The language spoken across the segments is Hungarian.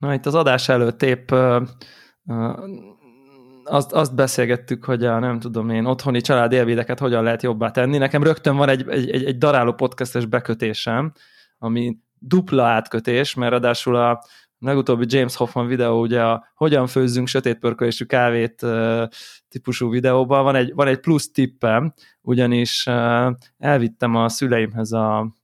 Na, itt az adás előtt épp uh, azt, azt beszélgettük, hogy a nem tudom én, otthoni család élvédeket hogyan lehet jobbá tenni. Nekem rögtön van egy, egy, egy, egy daráló podcastes bekötésem, ami dupla átkötés, mert ráadásul a legutóbbi James Hoffman videó, ugye a hogyan főzzünk sötétpörkölésű kávét típusú videóban van egy, van egy plusz tippem, ugyanis elvittem a szüleimhez a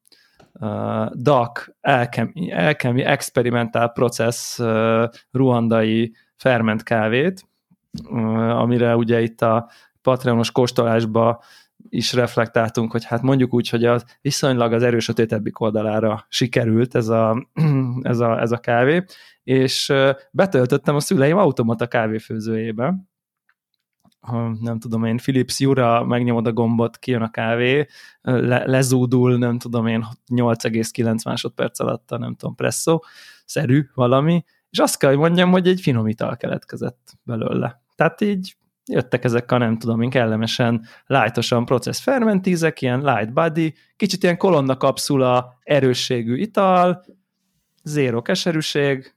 uh, DAC Alchemy, Alchemy Experimental Process uh, ruandai ferment kávét, uh, amire ugye itt a Patreonos kóstolásba is reflektáltunk, hogy hát mondjuk úgy, hogy az viszonylag az erős sötétebbik oldalára sikerült ez a, ez a, ez a kávé, és betöltöttem a szüleim automata kávéfőzőjébe, ha nem tudom én, Philips Jura megnyomod a gombot, kijön a kávé, le, lezúdul, nem tudom én, 8,9 másodperc alatt a nem tudom, presszó, szerű valami, és azt kell, hogy mondjam, hogy egy finom ital keletkezett belőle. Tehát így jöttek ezek a nem tudom én kellemesen, lightosan process fermentízek, ilyen light body, kicsit ilyen kolonna kapszula erősségű ital, zéro keserűség,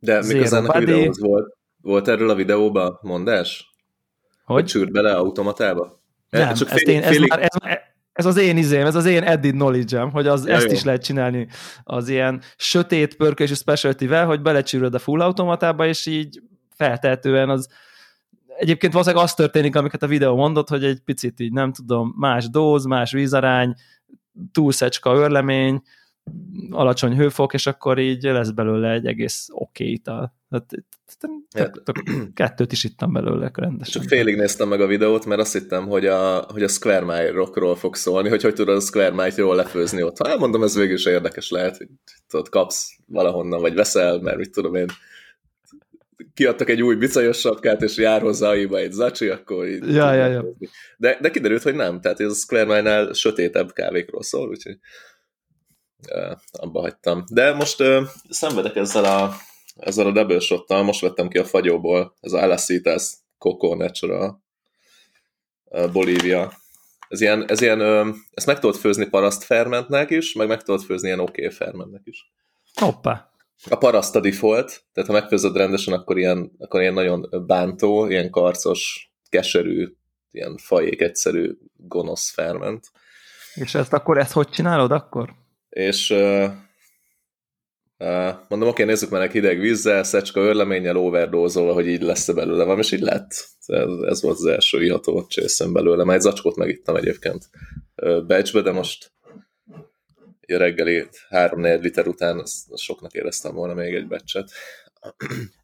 De miközben a videóhoz volt, volt erről a videóban mondás? Hogy? Csűrt bele automatába? Nem, Csak fél, én, ez, félig... már, ez, ez az én izém, ez az én edit knowledge hogy az, ja, ezt jó. is lehet csinálni az ilyen sötét pörkölésű specialty-vel, hogy belecsűröd a full automatába, és így feltehetően az egyébként valószínűleg az történik, amiket a videó mondott, hogy egy picit így nem tudom, más dóz, más vízarány, túlszecska örlemény, alacsony hőfok, és akkor így lesz belőle egy egész oké okay ital. Hát, kettőt is ittam belőle rendesen. Csak félig néztem meg a videót, mert azt hittem, hogy a, hogy a Square Mile rockról fog szólni, hogy hogy tudod a Square Mile-t jól lefőzni ott. Hát mondom, ez végül is érdekes lehet, hogy tudod, kapsz valahonnan, vagy veszel, mert mit tudom én, kiadtak egy új bicajos sapkát, és jár hozzá aiba egy zacsi, akkor így... Ja, ja, ja. De, de kiderült, hogy nem, tehát ez a Square Mile-nál sötétebb kávékról szól, úgyhogy uh, abba hagytam. De most uh, szenvedek ezzel a, ezzel a double shottal, most vettem ki a fagyóból, ez a Alacitas Coco Natural Bolívia. Ez ilyen, ez ilyen ezt meg tudod főzni paraszt fermentnek is, meg meg tudod főzni ilyen oké okay fermentnek is. Hoppá! A paraszt a default, tehát ha megfőzöd rendesen, akkor ilyen, akkor ilyen nagyon bántó, ilyen karcos, keserű, ilyen fajék egyszerű, gonosz ferment. És ezt akkor, ezt hogy csinálod akkor? És mondom, oké, nézzük meg hideg vízzel, szecska örleménnyel, overdózolva, hogy így lesz-e belőle van, és így lett. Ez, ez volt az első iható csészem belőle. Már egy zacskót megittem egyébként becsbe, de most a reggeli 3-4 liter után azt, soknak éreztem volna még egy becset.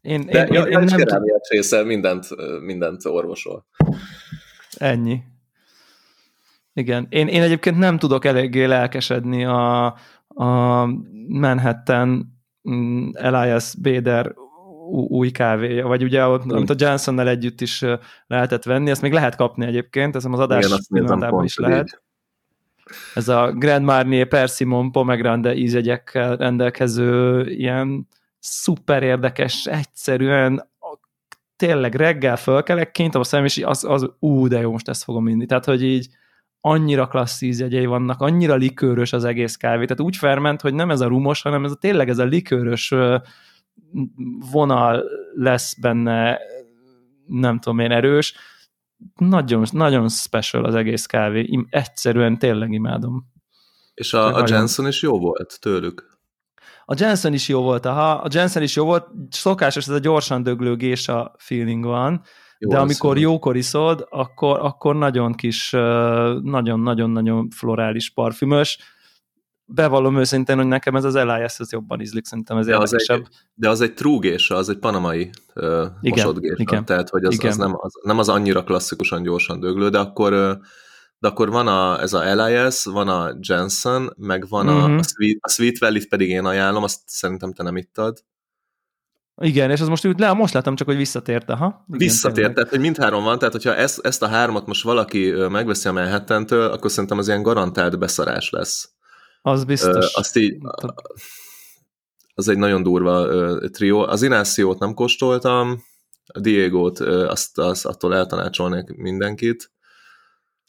Én, De én, én, én nem kerámiát csésze, mindent, mindent orvosol. Ennyi. Igen. Én, én egyébként nem tudok eléggé lelkesedni a, a Manhattan mm, Elias Bader új kávéja, vagy ugye, amit a Johnsonnel együtt is lehetett venni, ezt még lehet kapni egyébként, ez az adás pillanatában is lehet. Így ez a Grand Marnier Persimmon Pomegranate ízegyekkel rendelkező ilyen szuper érdekes, egyszerűen tényleg reggel fölkelek, kint a szemem, és az, az ú, de jó, most ezt fogom inni. Tehát, hogy így annyira klassz ízjegyei vannak, annyira likőrös az egész kávé, tehát úgy ferment, hogy nem ez a rumos, hanem ez a tényleg ez a likőrös vonal lesz benne, nem tudom én, erős, nagyon, nagyon special az egész kávé. Egyszerűen tényleg imádom. És a, a Jensen is jó volt tőlük? A Jensen is jó volt, aha, a Jensen is jó volt, szokásos, ez a gyorsan döglő gésa feeling van, jó, de amikor szó. jókor iszod, akkor, akkor nagyon kis, nagyon-nagyon-nagyon florális parfümös, bevallom őszintén, hogy nekem ez az Elias ez jobban ízlik, szerintem ez de érdekesebb. Az egy, de az egy trúgésa, az egy panamai uh, igen, mosodgésa, igen, tehát hogy az, igen. az, nem, az nem az annyira klasszikusan gyorsan döglő, de akkor uh, de akkor van a, ez a Elias, van a Jensen, meg van mm-hmm. a, mhm. a, Sweet, a Sweet Valley-t pedig én ajánlom, azt szerintem te nem ittad. Igen, és az most le, most láttam csak, hogy visszatért, aha. Igen, visszatért, tehát hogy mindhárom van, tehát hogyha ezt, ezt a hármat most valaki megveszi a manhattan akkor szerintem az ilyen garantált beszarás lesz. Az biztos. Azt így, az egy nagyon durva trió. Az Inációt nem kóstoltam, a Diego-t azt, azt attól eltanácsolnék mindenkit.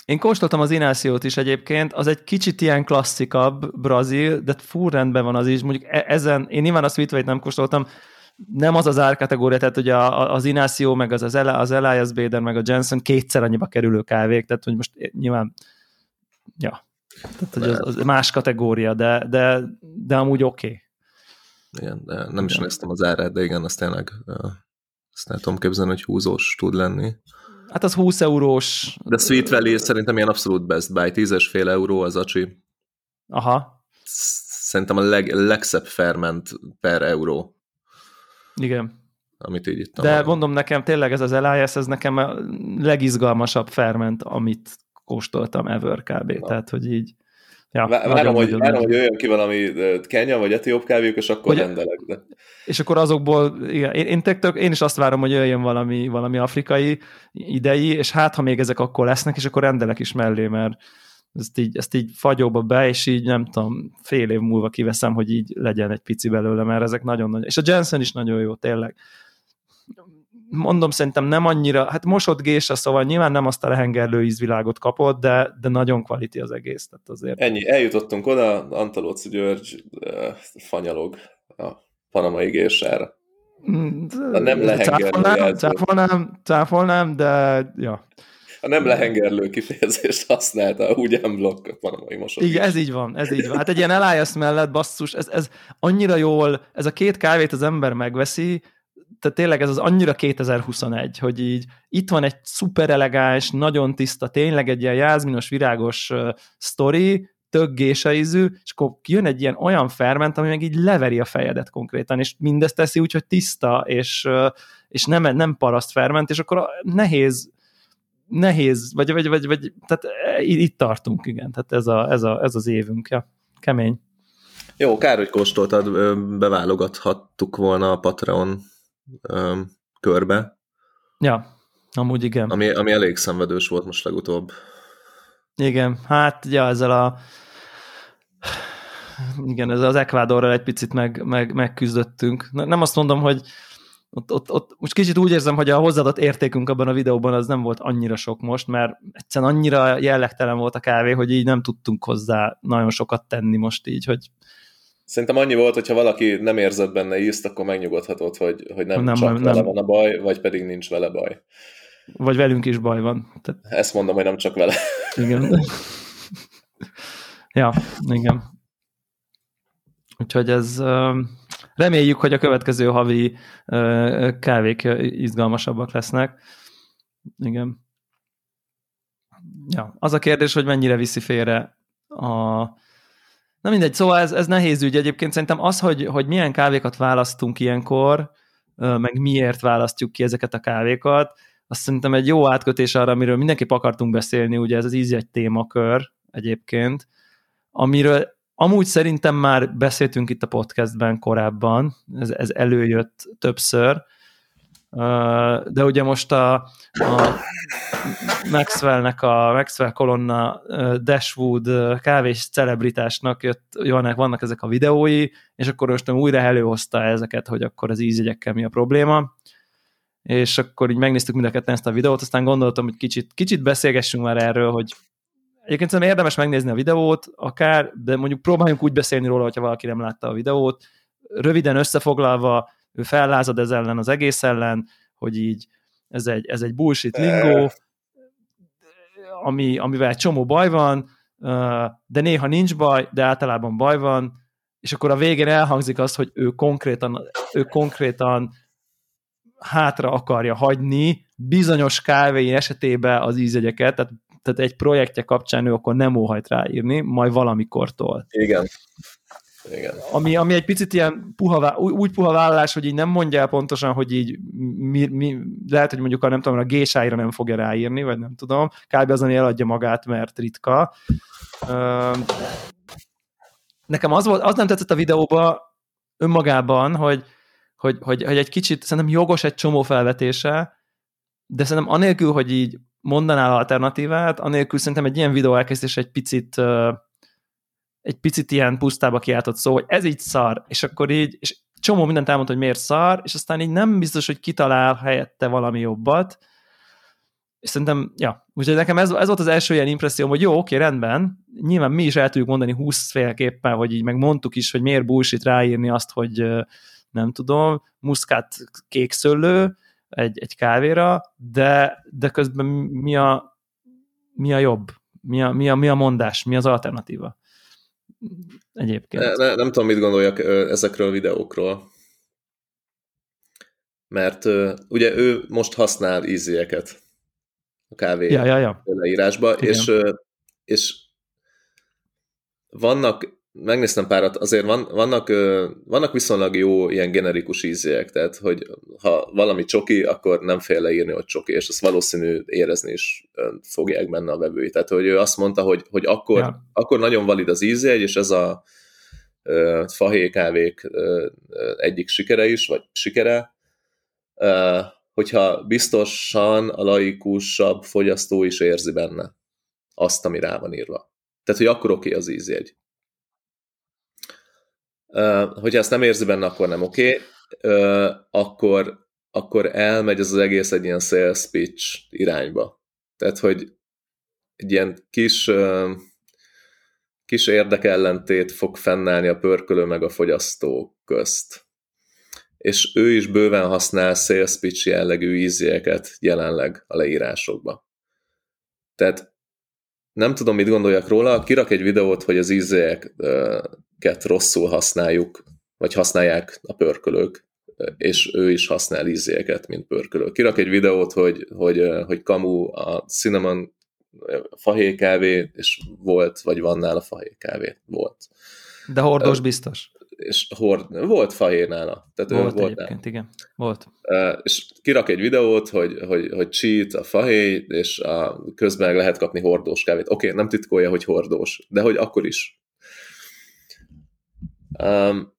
Én kóstoltam az Inációt is egyébként, az egy kicsit ilyen klasszikabb brazil, de full rendben van az is. Mondjuk e- ezen, én nyilván a Sweetway-t nem kóstoltam, nem az az árkategória, tehát ugye az Inacio, meg az, az, az Elias Bader, meg a Jensen kétszer annyiba kerülő kávék, tehát hogy most nyilván, ja, tehát hogy az, az más kategória, de, de, de amúgy oké. Okay. Igen, de nem is néztem az árát, de igen, azt tényleg azt nem tudom képzelni, hogy húzós tud lenni. Hát az 20 eurós. De Sweet Valley szerintem ilyen abszolút best buy, 10 fél euró az acsi. Aha. Szerintem a leg, legszebb ferment per euró. Igen. Amit így itt De mondom nekem, tényleg ez az Elias, ez nekem a legizgalmasabb ferment, amit kóstoltam ever kb. Na. Tehát, hogy így Ja, várom, hogy, várom, hogy jöjjön ki valami Kenya vagy etióp kávék, és akkor hogy, rendelek. De. És akkor azokból, igen, én, én, tök, én is azt várom, hogy jöjjön valami, valami afrikai idei, és hát, ha még ezek akkor lesznek, és akkor rendelek is mellé, mert ezt így, ezt így fagyóba be, és így nem tudom, fél év múlva kiveszem, hogy így legyen egy pici belőle, mert ezek nagyon nagy. És a Jensen is nagyon jó, tényleg mondom, szerintem nem annyira, hát mosott gésa, szóval nyilván nem azt a lehengerlő ízvilágot kapott, de, de nagyon kvaliti az egész. Tehát azért. Ennyi, eljutottunk oda, Antalóci György uh, fanyalog a panamai gésára. Mm, a nem lehengerlő. Cáfolnám, cáfolnám, de ja. A nem lehengerlő kifejezést használta, úgy blokk a panamai mosott. Igen, ez így van, ez így van. Hát egy ilyen Elias mellett basszus, ez, ez annyira jól, ez a két kávét az ember megveszi, tehát tényleg ez az annyira 2021, hogy így itt van egy szuper elegáns, nagyon tiszta, tényleg egy ilyen jázminos, virágos uh, sztori, tök ízű, és akkor jön egy ilyen olyan ferment, ami meg így leveri a fejedet konkrétan, és mindezt teszi úgy, hogy tiszta, és, és nem, nem paraszt ferment, és akkor nehéz nehéz, vagy, vagy, vagy, vagy tehát itt tartunk, igen, tehát ez, a, ez, a, ez az évünk, ja. kemény. Jó, kár, hogy kóstoltad, beválogathattuk volna a Patreon körbe. Ja, amúgy igen. Ami, ami elég szenvedős volt most legutóbb. Igen, hát ja, ezzel a igen, ez az Ekvádorral egy picit meg, meg, megküzdöttünk. Nem azt mondom, hogy ott, ott, ott, most kicsit úgy érzem, hogy a hozzáadott értékünk abban a videóban az nem volt annyira sok most, mert egyszerűen annyira jellegtelen volt a kávé, hogy így nem tudtunk hozzá nagyon sokat tenni most így, hogy Szerintem annyi volt, hogyha valaki nem érzett benne ízt, akkor megnyugodhatod, hogy, hogy nem, nem csak nem, vele van a baj, vagy pedig nincs vele baj. Vagy velünk is baj van. Tehát... Ezt mondom, hogy nem csak vele. Igen. ja, igen. Úgyhogy ez reméljük, hogy a következő havi kávék izgalmasabbak lesznek. Igen. Ja, az a kérdés, hogy mennyire viszi félre a Na mindegy, szóval ez, ez nehéz ügy. Egyébként szerintem az, hogy, hogy milyen kávékat választunk ilyenkor, meg miért választjuk ki ezeket a kávékat, azt szerintem egy jó átkötés arra, amiről mindenképp akartunk beszélni, ugye ez az íz egy témakör egyébként, amiről amúgy szerintem már beszéltünk itt a podcastben korábban, ez, ez előjött többször, de ugye most a, a Maxwellnek a Maxwell kolonna Dashwood kávés celebritásnak jött, vannak, vannak ezek a videói, és akkor most újra előhozta ezeket, hogy akkor az ízjegyekkel mi a probléma, és akkor így megnéztük mind a ezt a videót, aztán gondoltam, hogy kicsit, kicsit beszélgessünk már erről, hogy egyébként szerintem érdemes megnézni a videót, akár, de mondjuk próbáljunk úgy beszélni róla, hogyha valaki nem látta a videót, röviden összefoglalva, ő fellázad ez ellen az egész ellen, hogy így ez egy, ez egy bullshit lingó, ami, amivel egy csomó baj van, de néha nincs baj, de általában baj van, és akkor a végén elhangzik az, hogy ő konkrétan, ő konkrétan hátra akarja hagyni bizonyos kávé esetében az ízegyeket, tehát, tehát egy projektje kapcsán ő akkor nem óhajt ráírni, majd valamikortól. Igen. Igen. Ami, ami egy picit ilyen puha, úgy puha vállalás, hogy így nem mondja el pontosan, hogy így mi, mi, lehet, hogy mondjuk a nem tudom, a gésáira nem fogja ráírni, vagy nem tudom, kb. azon eladja magát, mert ritka. Nekem az, volt, az nem tetszett a videóba önmagában, hogy, hogy, hogy, hogy egy kicsit szerintem jogos egy csomó felvetése, de szerintem anélkül, hogy így mondanál alternatívát, anélkül szerintem egy ilyen videó elkészítés egy picit egy picit ilyen pusztába kiáltott szó, hogy ez így szar, és akkor így, és csomó mindent elmondta, hogy miért szar, és aztán így nem biztos, hogy kitalál helyette valami jobbat, és szerintem, ja, úgyhogy nekem ez, ez volt az első ilyen impresszióm, hogy jó, oké, rendben, nyilván mi is el tudjuk mondani húszféleképpen, hogy így megmondtuk is, hogy miért bullshit ráírni azt, hogy, nem tudom, muszkát kékszöllő egy, egy kávéra, de, de közben mi a, mi a jobb? Mi a, mi, a, mi a mondás? Mi az alternatíva? Egyébként. Ne, ne, nem tudom, mit gondoljak ezekről a videókról. Mert ugye ő most használ ízélyeket a kávé ja, ja, ja. leírásba, és, és vannak, megnéztem párat, azért van, vannak, vannak viszonylag jó ilyen generikus ízélyek, tehát hogy ha valami csoki, akkor nem fél leírni, hogy csoki, és azt valószínű érezni is fogják benne a vevői. Tehát, hogy ő azt mondta, hogy, hogy akkor, ja. akkor nagyon valid az ízjegy, és ez a fahékávék egyik sikere is, vagy sikere, hogyha biztosan a laikusabb fogyasztó is érzi benne azt, ami rá van írva. Tehát, hogy akkor oké okay az ízjegy. Hogyha ezt nem érzi benne, akkor nem oké, okay. akkor, akkor elmegy ez az egész egy ilyen sales pitch irányba. Tehát, hogy egy ilyen kis, kis érdekellentét fog fennállni a pörkölő meg a fogyasztó közt és ő is bőven használ sales pitch jellegű ízélyeket jelenleg a leírásokba. Tehát nem tudom, mit gondoljak róla, kirak egy videót, hogy az ízélyeket rosszul használjuk, vagy használják a pörkölők, és ő is használ ízélyeket, mint pörkölő. Kirak egy videót, hogy, hogy, hogy kamu a cinnamon fahéjkávé, és volt, vagy van nála fahéjkávé. Volt. De hordós biztos és hord, volt fahér nála. Tehát volt, volt egyébként, nála. igen. Volt. És kirak egy videót, hogy, hogy, hogy cheat a fahéj, és a, közben lehet kapni hordós kávét. Oké, okay, nem titkolja, hogy hordós, de hogy akkor is. Um,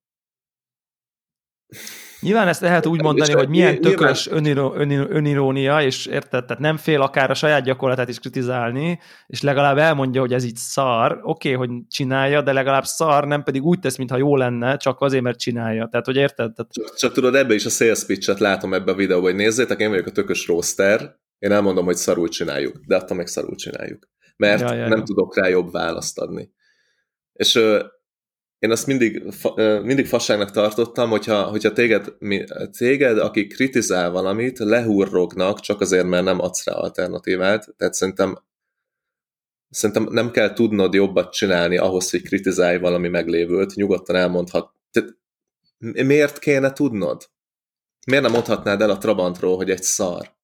Nyilván ezt lehet úgy mondani, hogy milyen tökös öniró, öniró, önirónia, és érted, tehát nem fél akár a saját gyakorlatát is kritizálni, és legalább elmondja, hogy ez így szar, oké, okay, hogy csinálja, de legalább szar, nem pedig úgy tesz, mintha jó lenne, csak azért, mert csinálja. Tehát, hogy érted? Tehát... Csak, csak tudod, ebbe is a sales pitch-et látom ebbe a videóban, hogy nézzétek, én vagyok a tökös roster, én elmondom, hogy szarul csináljuk, de attól meg szarul csináljuk. Mert ja, ja, nem ja. tudok rá jobb választ adni. És én azt mindig, mindig fasságnak tartottam, hogyha, hogyha téged, téged, aki kritizál valamit, lehurrognak csak azért, mert nem adsz rá alternatívát. Tehát szerintem, szerintem nem kell tudnod jobbat csinálni ahhoz, hogy kritizálj valami meglévőt. Nyugodtan elmondhat. Tehát miért kéne tudnod? Miért nem mondhatnád el a Trabantról, hogy egy szar?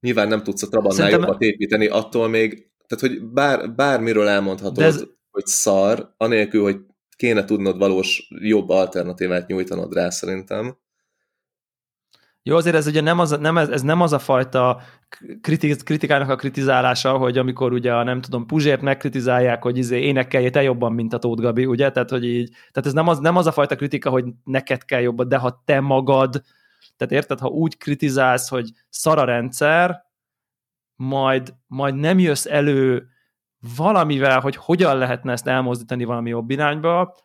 Nyilván nem tudsz a Trabantnál Szerintem... jobbat építeni, attól még, tehát hogy bár, bármiről elmondhatod, ez hogy szar, anélkül, hogy kéne tudnod valós jobb alternatívát nyújtanod rá szerintem. Jó, azért ez ugye nem az, nem, ez, ez nem az a fajta kritik, kritikának a kritizálása, hogy amikor ugye a, nem tudom, Puzsért megkritizálják, hogy izé énekelje te jobban, mint a Tóth Gabi, ugye? Tehát, hogy így, tehát ez nem az, nem az a fajta kritika, hogy neked kell jobban, de ha te magad, tehát érted, ha úgy kritizálsz, hogy szar a rendszer, majd, majd nem jössz elő valamivel, hogy hogyan lehetne ezt elmozdítani valami jobb irányba,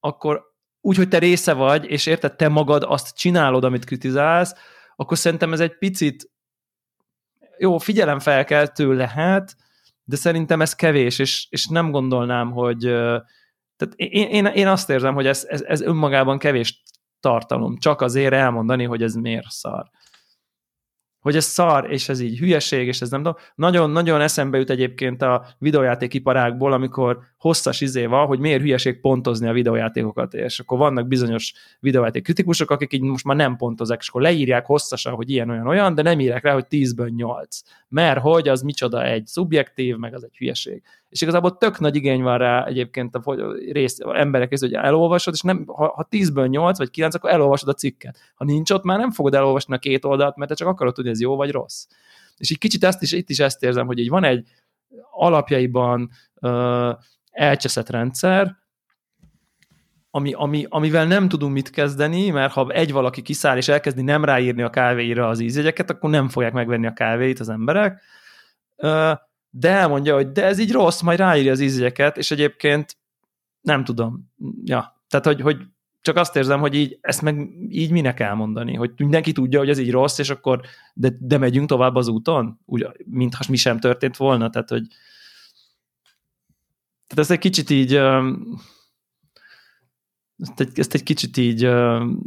akkor úgy, hogy te része vagy, és érted, te magad azt csinálod, amit kritizálsz, akkor szerintem ez egy picit jó, figyelemfelkeltő lehet, de szerintem ez kevés, és, és nem gondolnám, hogy tehát én, én, én azt érzem, hogy ez, ez, ez önmagában kevés tartalom, csak azért elmondani, hogy ez miért szar hogy ez szar, és ez így hülyeség, és ez nem tudom. Nagyon-nagyon eszembe jut egyébként a videójátékiparákból, amikor hosszas izé van, hogy miért hülyeség pontozni a videójátékokat, és akkor vannak bizonyos videójáték kritikusok, akik így most már nem pontozák, és akkor leírják hosszasan, hogy ilyen, olyan, olyan, de nem írják rá, hogy 10-ből 8. Mert hogy az micsoda egy szubjektív, meg az egy hülyeség és igazából tök nagy igény van rá egyébként a rész, a emberek hogy elolvasod, és nem, ha, ha 10-ből 8 vagy 9, akkor elolvasod a cikket. Ha nincs ott, már nem fogod elolvasni a két oldalt, mert te csak akarod tudni, ez jó vagy rossz. És így kicsit ezt is, itt is ezt érzem, hogy így van egy alapjaiban uh, elcseszett rendszer, ami, ami, amivel nem tudunk mit kezdeni, mert ha egy valaki kiszáll és elkezdi nem ráírni a kávéira az ízjegyeket, akkor nem fogják megvenni a kávéit az emberek. De elmondja, hogy de ez így rossz, majd ráírja az ízjegyeket, és egyébként nem tudom. Ja, tehát, hogy, hogy csak azt érzem, hogy így ezt meg így minek elmondani, hogy mindenki tudja, hogy ez így rossz, és akkor de, de megyünk tovább az úton, úgy, mintha mi sem történt volna, tehát, hogy tehát ez egy kicsit így ezt egy, ezt egy kicsit így,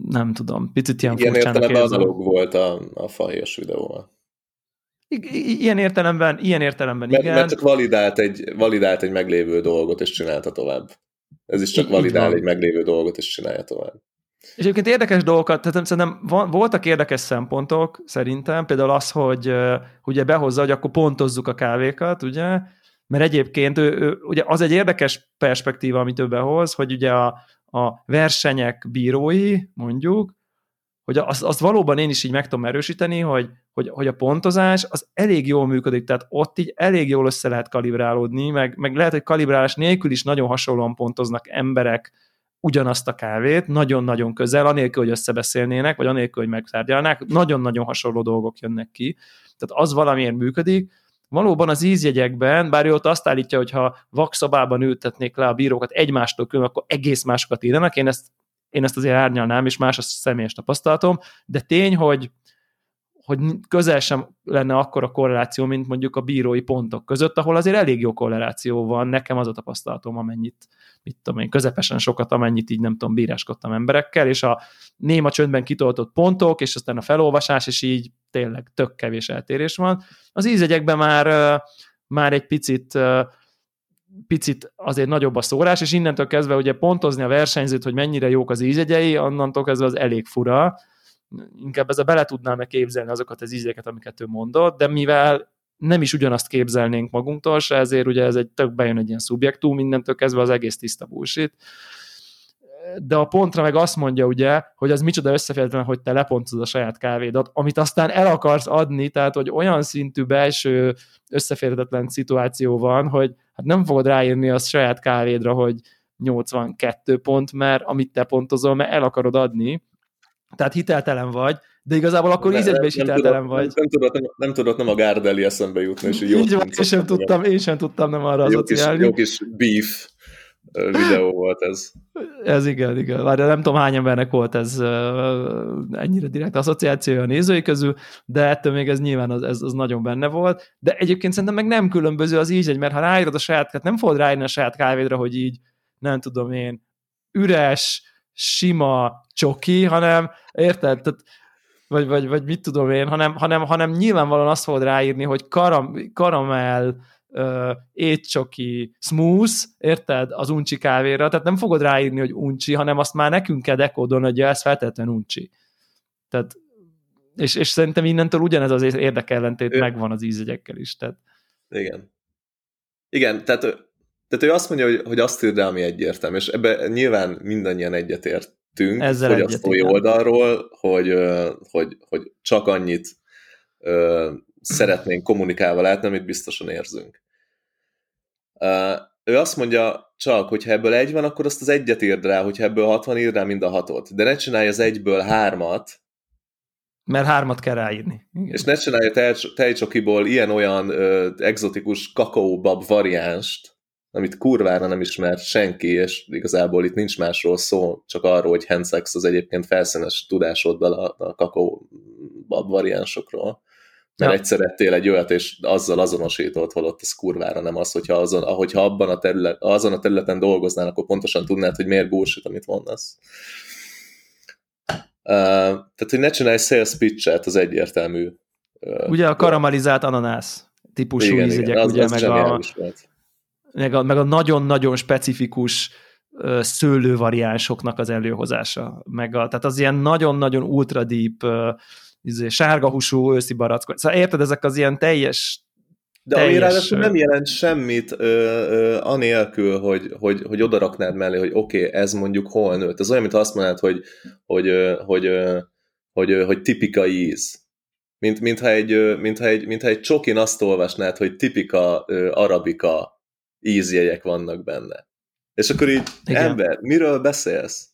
nem tudom, picit ilyen Ilyen értelemben analóg volt a, a fahéjas videóval. I- ilyen értelemben, ilyen értelemben mert, igen. Mert csak validált egy, validált egy meglévő dolgot, és csinálta tovább. Ez is csak validál egy meglévő dolgot, és csinálja tovább. És egyébként érdekes dolgokat, tehát szerintem voltak érdekes szempontok, szerintem, például az, hogy ugye behozza, hogy akkor pontozzuk a kávékat, ugye, mert egyébként ő, ő, ugye az egy érdekes perspektíva, amit ő behoz, hogy ugye a, a versenyek bírói, mondjuk, hogy azt, azt valóban én is így meg tudom erősíteni, hogy, hogy, hogy a pontozás az elég jól működik, tehát ott így elég jól össze lehet kalibrálódni, meg, meg lehet, hogy kalibrálás nélkül is nagyon hasonlóan pontoznak emberek ugyanazt a kávét, nagyon-nagyon közel, anélkül, hogy összebeszélnének, vagy anélkül, hogy megtárgyalnák, nagyon-nagyon hasonló dolgok jönnek ki. Tehát az valamiért működik, valóban az ízjegyekben, bár ő ott azt állítja, hogy ha vakszabában ültetnék le a bírókat egymástól külön, akkor egész másokat írnak, én ezt, én ezt azért árnyalnám, és más a személyes tapasztalatom, de tény, hogy hogy közel sem lenne akkora korreláció, mint mondjuk a bírói pontok között, ahol azért elég jó korreláció van, nekem az a tapasztalatom, amennyit, mit tudom én, közepesen sokat, amennyit így nem tudom, bíráskodtam emberekkel, és a néma csöndben kitoltott pontok, és aztán a felolvasás, és így tényleg tök kevés eltérés van. Az ízegyekben már, már egy picit picit azért nagyobb a szórás, és innentől kezdve ugye pontozni a versenyzőt, hogy mennyire jók az ízegyei, onnantól kezdve az elég fura, inkább ez a bele tudnám-e képzelni azokat az ízeket, amiket ő mondott, de mivel nem is ugyanazt képzelnénk magunktól se, ezért ugye ez egy tök bejön egy ilyen szubjektum, mindentől kezdve az egész tiszta bullshit. De a pontra meg azt mondja ugye, hogy az micsoda összeférhetetlen, hogy te lepontod a saját kávédat, amit aztán el akarsz adni, tehát hogy olyan szintű belső összeférhetetlen szituáció van, hogy hát nem fogod ráírni a saját kávédra, hogy 82 pont, mert amit te pontozol, mert el akarod adni, tehát hiteltelen vagy, de igazából akkor ízegyben is hiteltelen tudod, vagy. Nem, tudod, nem, nem tudod nem a Gardeli eszembe jutni, és jó. Így van, én sem, tudtam, én sem tudtam nem arra jó asszociálni. Kis, jó kis beef videó volt ez. Ez igen, igen. Várj, nem tudom hány embernek volt ez ennyire direkt asszociációja a nézői közül, de ettől még ez nyilván az, ez, az nagyon benne volt. De egyébként szerintem meg nem különböző az ízegy, mert ha ráírod a saját, hát nem fogod ráírni a saját kávédra, hogy így, nem tudom én, üres, sima csoki, hanem érted? Tehát, vagy, vagy, vagy mit tudom én, hanem, hanem, hanem nyilvánvalóan azt fogod ráírni, hogy karam, karamell, uh, étcsoki, smooth, érted, az uncsi kávéra, tehát nem fogod ráírni, hogy uncsi, hanem azt már nekünk kell dekódolni, hogy ez feltétlenül uncsi. Tehát, és, és szerintem innentől ugyanez az érdekellentét megvan az ízegyekkel is. Tehát. Igen. Igen, tehát, tehát ő azt mondja, hogy, hogy azt írd rá, ami egyértelmű, és ebben nyilván mindannyian egyetért tettünk Ezzel fogyasztói egyet, oldalról, hogy, hogy, hogy csak annyit szeretnénk kommunikálva látni, amit biztosan érzünk. Ő azt mondja csak, hogy ha ebből egy van, akkor azt az egyet írd rá, hogyha ebből hat van, írd rá mind a hatot. De ne csinálj az egyből hármat, mert hármat kell ráírni. Igen. És ne csinálj a tejcsokiból ilyen-olyan exotikus kakaóbab variánst, amit kurvára nem ismer senki, és igazából itt nincs másról szó, csak arról, hogy Hensex az egyébként felszínes tudásoddal a, a kakaó variánsokról. Mert ja. egyszer ettél egy olyat, és azzal azonosított, holott ez kurvára nem az, hogyha, azon, ahogyha abban a terület, azon a területen dolgoznál, akkor pontosan tudnád, hogy miért bullshit, amit mondasz. Uh, tehát, hogy ne csinálj sales pitch-et, az egyértelmű. Uh, ugye a karamelizált ananász típusú igen, ízegyek, igen, az, ugye, az meg a, meg a, meg a nagyon-nagyon specifikus szőlővariánsoknak az előhozása, meg a, tehát az ilyen nagyon-nagyon ultra deep izé, sárga húsú őszi barack. Szóval érted, ezek az ilyen teljes de ami ráadásul nem jelent semmit ö, ö, anélkül, hogy, hogy, hogy odaraknád mellé, hogy oké, okay, ez mondjuk hol nőtt. Ez olyan, mint azt mondanád, hogy, hogy, hogy, hogy, hogy, hogy tipika íz. Mint, mintha, egy, mintha, egy, mintha egy csokin azt olvasnád, hogy tipika arabika ízjegyek vannak benne. És akkor így, Igen. ember, miről beszélsz?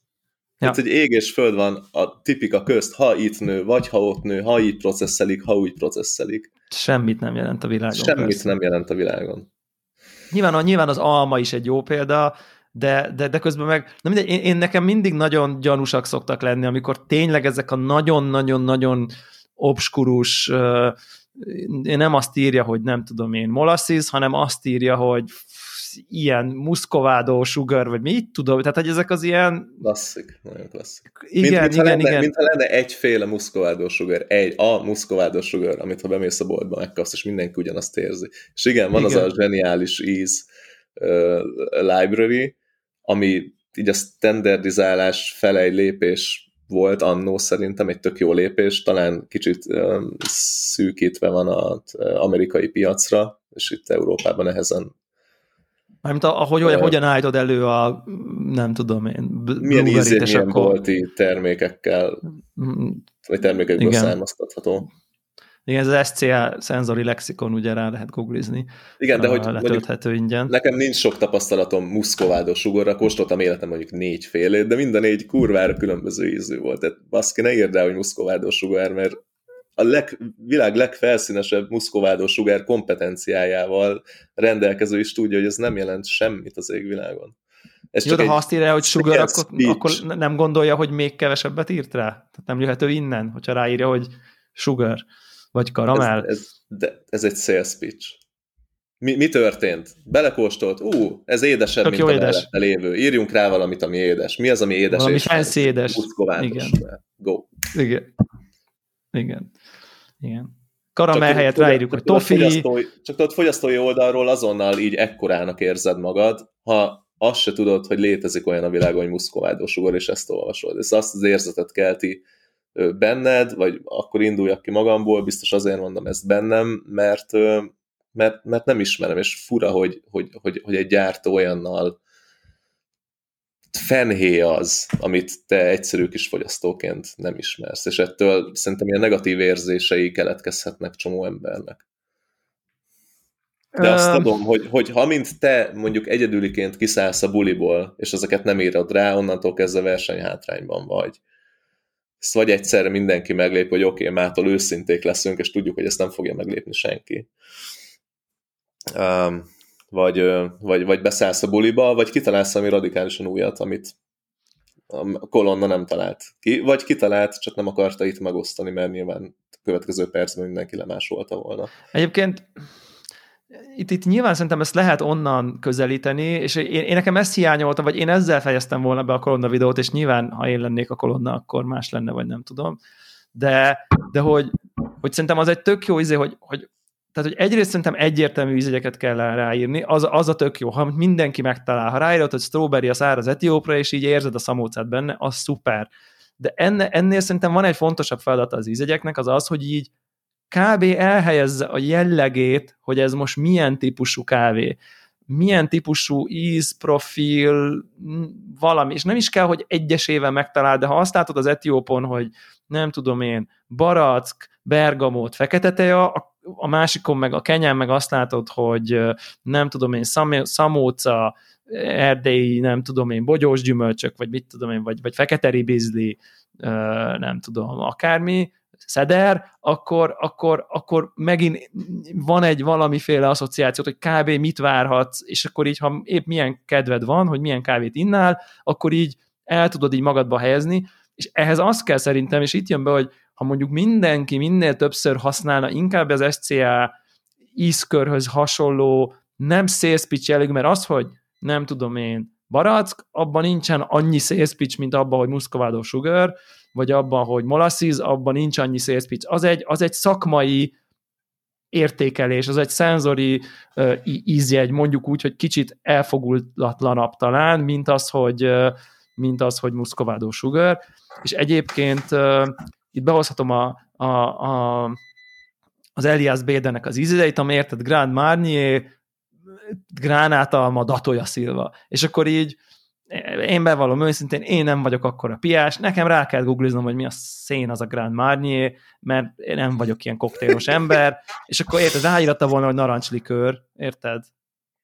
Ja. Hát, hogy ég és föld van a tipika közt, ha itt nő, vagy ha ott nő, ha így processzelik, ha úgy processzelik. Semmit nem jelent a világon. Semmit persze. nem jelent a világon. Nyilván, nyilván az alma is egy jó példa, de, de, de közben meg, nem mindegy, én, én nekem mindig nagyon gyanúsak szoktak lenni, amikor tényleg ezek a nagyon-nagyon-nagyon obskurus uh, nem azt írja, hogy nem tudom én molasses, hanem azt írja, hogy ilyen muszkovádó sugar, vagy mit tudom, tehát hogy ezek az ilyen... Klasszik, nagyon klasszik. Igen, mint, igen, lenne, igen. Mintha lenne egyféle muszkovádó sugar, egy, a muszkovádó sugar, amit ha bemész a boltba megkapsz, és mindenki ugyanazt érzi. És igen, van igen. az a zseniális íz uh, library, ami így a standardizálás fele egy lépés volt annó szerintem egy tök jó lépés, talán kicsit um, szűkítve van az amerikai piacra, és itt Európában nehezen Mármint ahogy, uh, hogyan állítod elő a, nem tudom én, milyen ízé, milyen akkor... bolti termékekkel, mm, vagy termékekből Igen. származtatható. Igen, ez az SCA szenzori lexikon, ugye rá lehet googlizni. Igen, de hogy letölthető ingyen. Nekem nincs sok tapasztalatom muszkovádó sugorra, kóstoltam életem mondjuk négy félét, de minden négy kurvára különböző ízű volt. Tehát baszki, ne írd el, hogy muszkovádó sugár, mert a leg, világ legfelszínesebb muszkovádó sugár kompetenciájával rendelkező is tudja, hogy ez nem jelent semmit az égvilágon. Ez Jó, de ha azt írja, hogy sugar, akkor, akkor nem gondolja, hogy még kevesebbet írt rá? Tehát nem jöhető innen, hogyha ráírja, hogy sugar, vagy karamell? Ez, ez, de ez egy sales pitch. Mi, mi történt? Belekóstolt, ú, ez édesebb, Tök mint a édes. lévő. Írjunk rá valamit, ami édes. Mi az, ami édes? Valami fancy édes. Igen. Go. Igen. Igen. Igen. Karamell helyett ráírjuk, hogy tofi. Csak tudod, fogyasztói oldalról azonnal így ekkorának érzed magad, ha azt se tudod, hogy létezik olyan a világon, hogy muszkovádó sugor, és ezt olvasod. Ez azt az érzetet kelti benned, vagy akkor induljak ki magamból, biztos azért mondom ezt bennem, mert, mert, mert nem ismerem, és fura, hogy, hogy, hogy, hogy egy gyártó olyannal fenhé az, amit te egyszerű kis fogyasztóként nem ismersz, és ettől szerintem ilyen negatív érzései keletkezhetnek csomó embernek. De azt tudom, hogy, hogy ha mint te mondjuk egyedüliként kiszállsz a buliból, és ezeket nem írod rá, onnantól kezdve versenyhátrányban vagy. Ezt vagy egyszerre mindenki meglép, hogy oké, okay, mától őszinték leszünk, és tudjuk, hogy ezt nem fogja meglépni senki. Um, vagy, vagy, vagy beszállsz a buliba, vagy kitalálsz valami radikálisan újat, amit a kolonna nem talált ki, vagy kitalált, csak nem akarta itt megosztani, mert nyilván a következő percben mindenki lemásolta volna. Egyébként itt, itt nyilván szerintem ezt lehet onnan közelíteni, és én, én nekem ezt hiányoltam, vagy én ezzel fejeztem volna be a kolonna videót, és nyilván, ha én lennék a kolonna, akkor más lenne, vagy nem tudom. De, de hogy, hogy szerintem az egy tök jó izé, hogy, hogy tehát, hogy egyrészt szerintem egyértelmű ízegyeket kell ráírni, az, az a tök jó, ha mindenki megtalál, ha ráírod, hogy strawberry a száraz etiópra, és így érzed a szamócát benne, az szuper. De enne, ennél szerintem van egy fontosabb feladata az ízegyeknek, az az, hogy így kb. elhelyezze a jellegét, hogy ez most milyen típusú kávé milyen típusú íz, profil, valami, és nem is kell, hogy egyesével megtalál, de ha azt látod az etiópon, hogy nem tudom én, barack, bergamot, fekete teja, a másikon meg a kenyán meg azt látod, hogy nem tudom én, szamóca, erdélyi, nem tudom én, bogyós gyümölcsök, vagy mit tudom én, vagy, vagy fekete ribizli, nem tudom, akármi, szeder, akkor, akkor, akkor megint van egy valamiféle asszociációt, hogy kb. mit várhatsz, és akkor így, ha épp milyen kedved van, hogy milyen kávét innál, akkor így el tudod így magadba helyezni, és ehhez az kell szerintem, és itt jön be, hogy ha mondjuk mindenki minél többször használna inkább az SCA ízkörhöz hasonló, nem sales pitch jellegű, mert az, hogy nem tudom én, barack, abban nincsen annyi sales pitch, mint abban, hogy muszkovádó sugar, vagy abban, hogy molasses, abban nincs annyi sales pitch. Az egy, az egy szakmai értékelés, az egy szenzori uh, ízjegy, mondjuk úgy, hogy kicsit elfogultatlanabb talán, mint az, hogy, uh, mint az, hogy muszkovádó sugar. És egyébként itt behozhatom a, a, a, az Elias Bédenek az ízideit, ami érted Grand Marnier, Gránátalma, Datoja Szilva. És akkor így én bevallom őszintén, én nem vagyok akkor a piás, nekem rá kell googliznom, hogy mi a szén az a Grand Marnier, mert én nem vagyok ilyen koktélos ember, és akkor érted, ráírata volna, hogy narancslikőr, érted?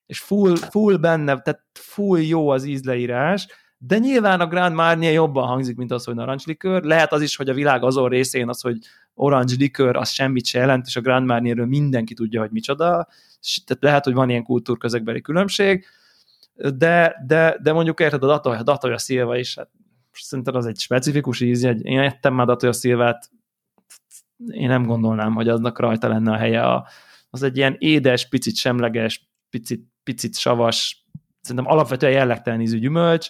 És full, full benne, tehát full jó az ízleírás, de nyilván a Grand Marnier jobban hangzik, mint az, hogy narancslikör. Lehet az is, hogy a világ azon részén az, hogy orange likör, az semmit se jelent, és a Grand Marnierről mindenki tudja, hogy micsoda. Tehát lehet, hogy van ilyen kultúrközekbeli különbség, de, de, de mondjuk érted a Datoya, Datoya Szilva is, hát szerintem az egy specifikus íz, én ettem már Datoya Szilvát, én nem gondolnám, hogy aznak rajta lenne a helye. A, az egy ilyen édes, picit semleges, picit picit savas, szerintem alapvetően jellegtelen ízű gyümölcs,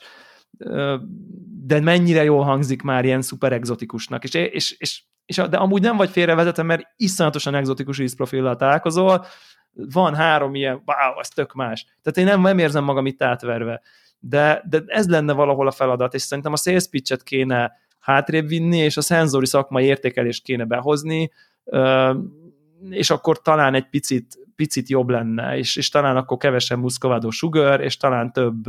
de mennyire jól hangzik már ilyen szuper exotikusnak, és, és, és, és, de amúgy nem vagy félrevezetve, mert iszonyatosan exotikus ízprofillal találkozol, van három ilyen, wow, ez tök más. Tehát én nem, nem érzem magam itt átverve. De, de ez lenne valahol a feladat, és szerintem a sales pitch-et kéne hátrébb vinni, és a szenzori szakmai értékelést kéne behozni, és akkor talán egy picit, picit jobb lenne, és, és talán akkor kevesebb muszkovádó sugar, és talán több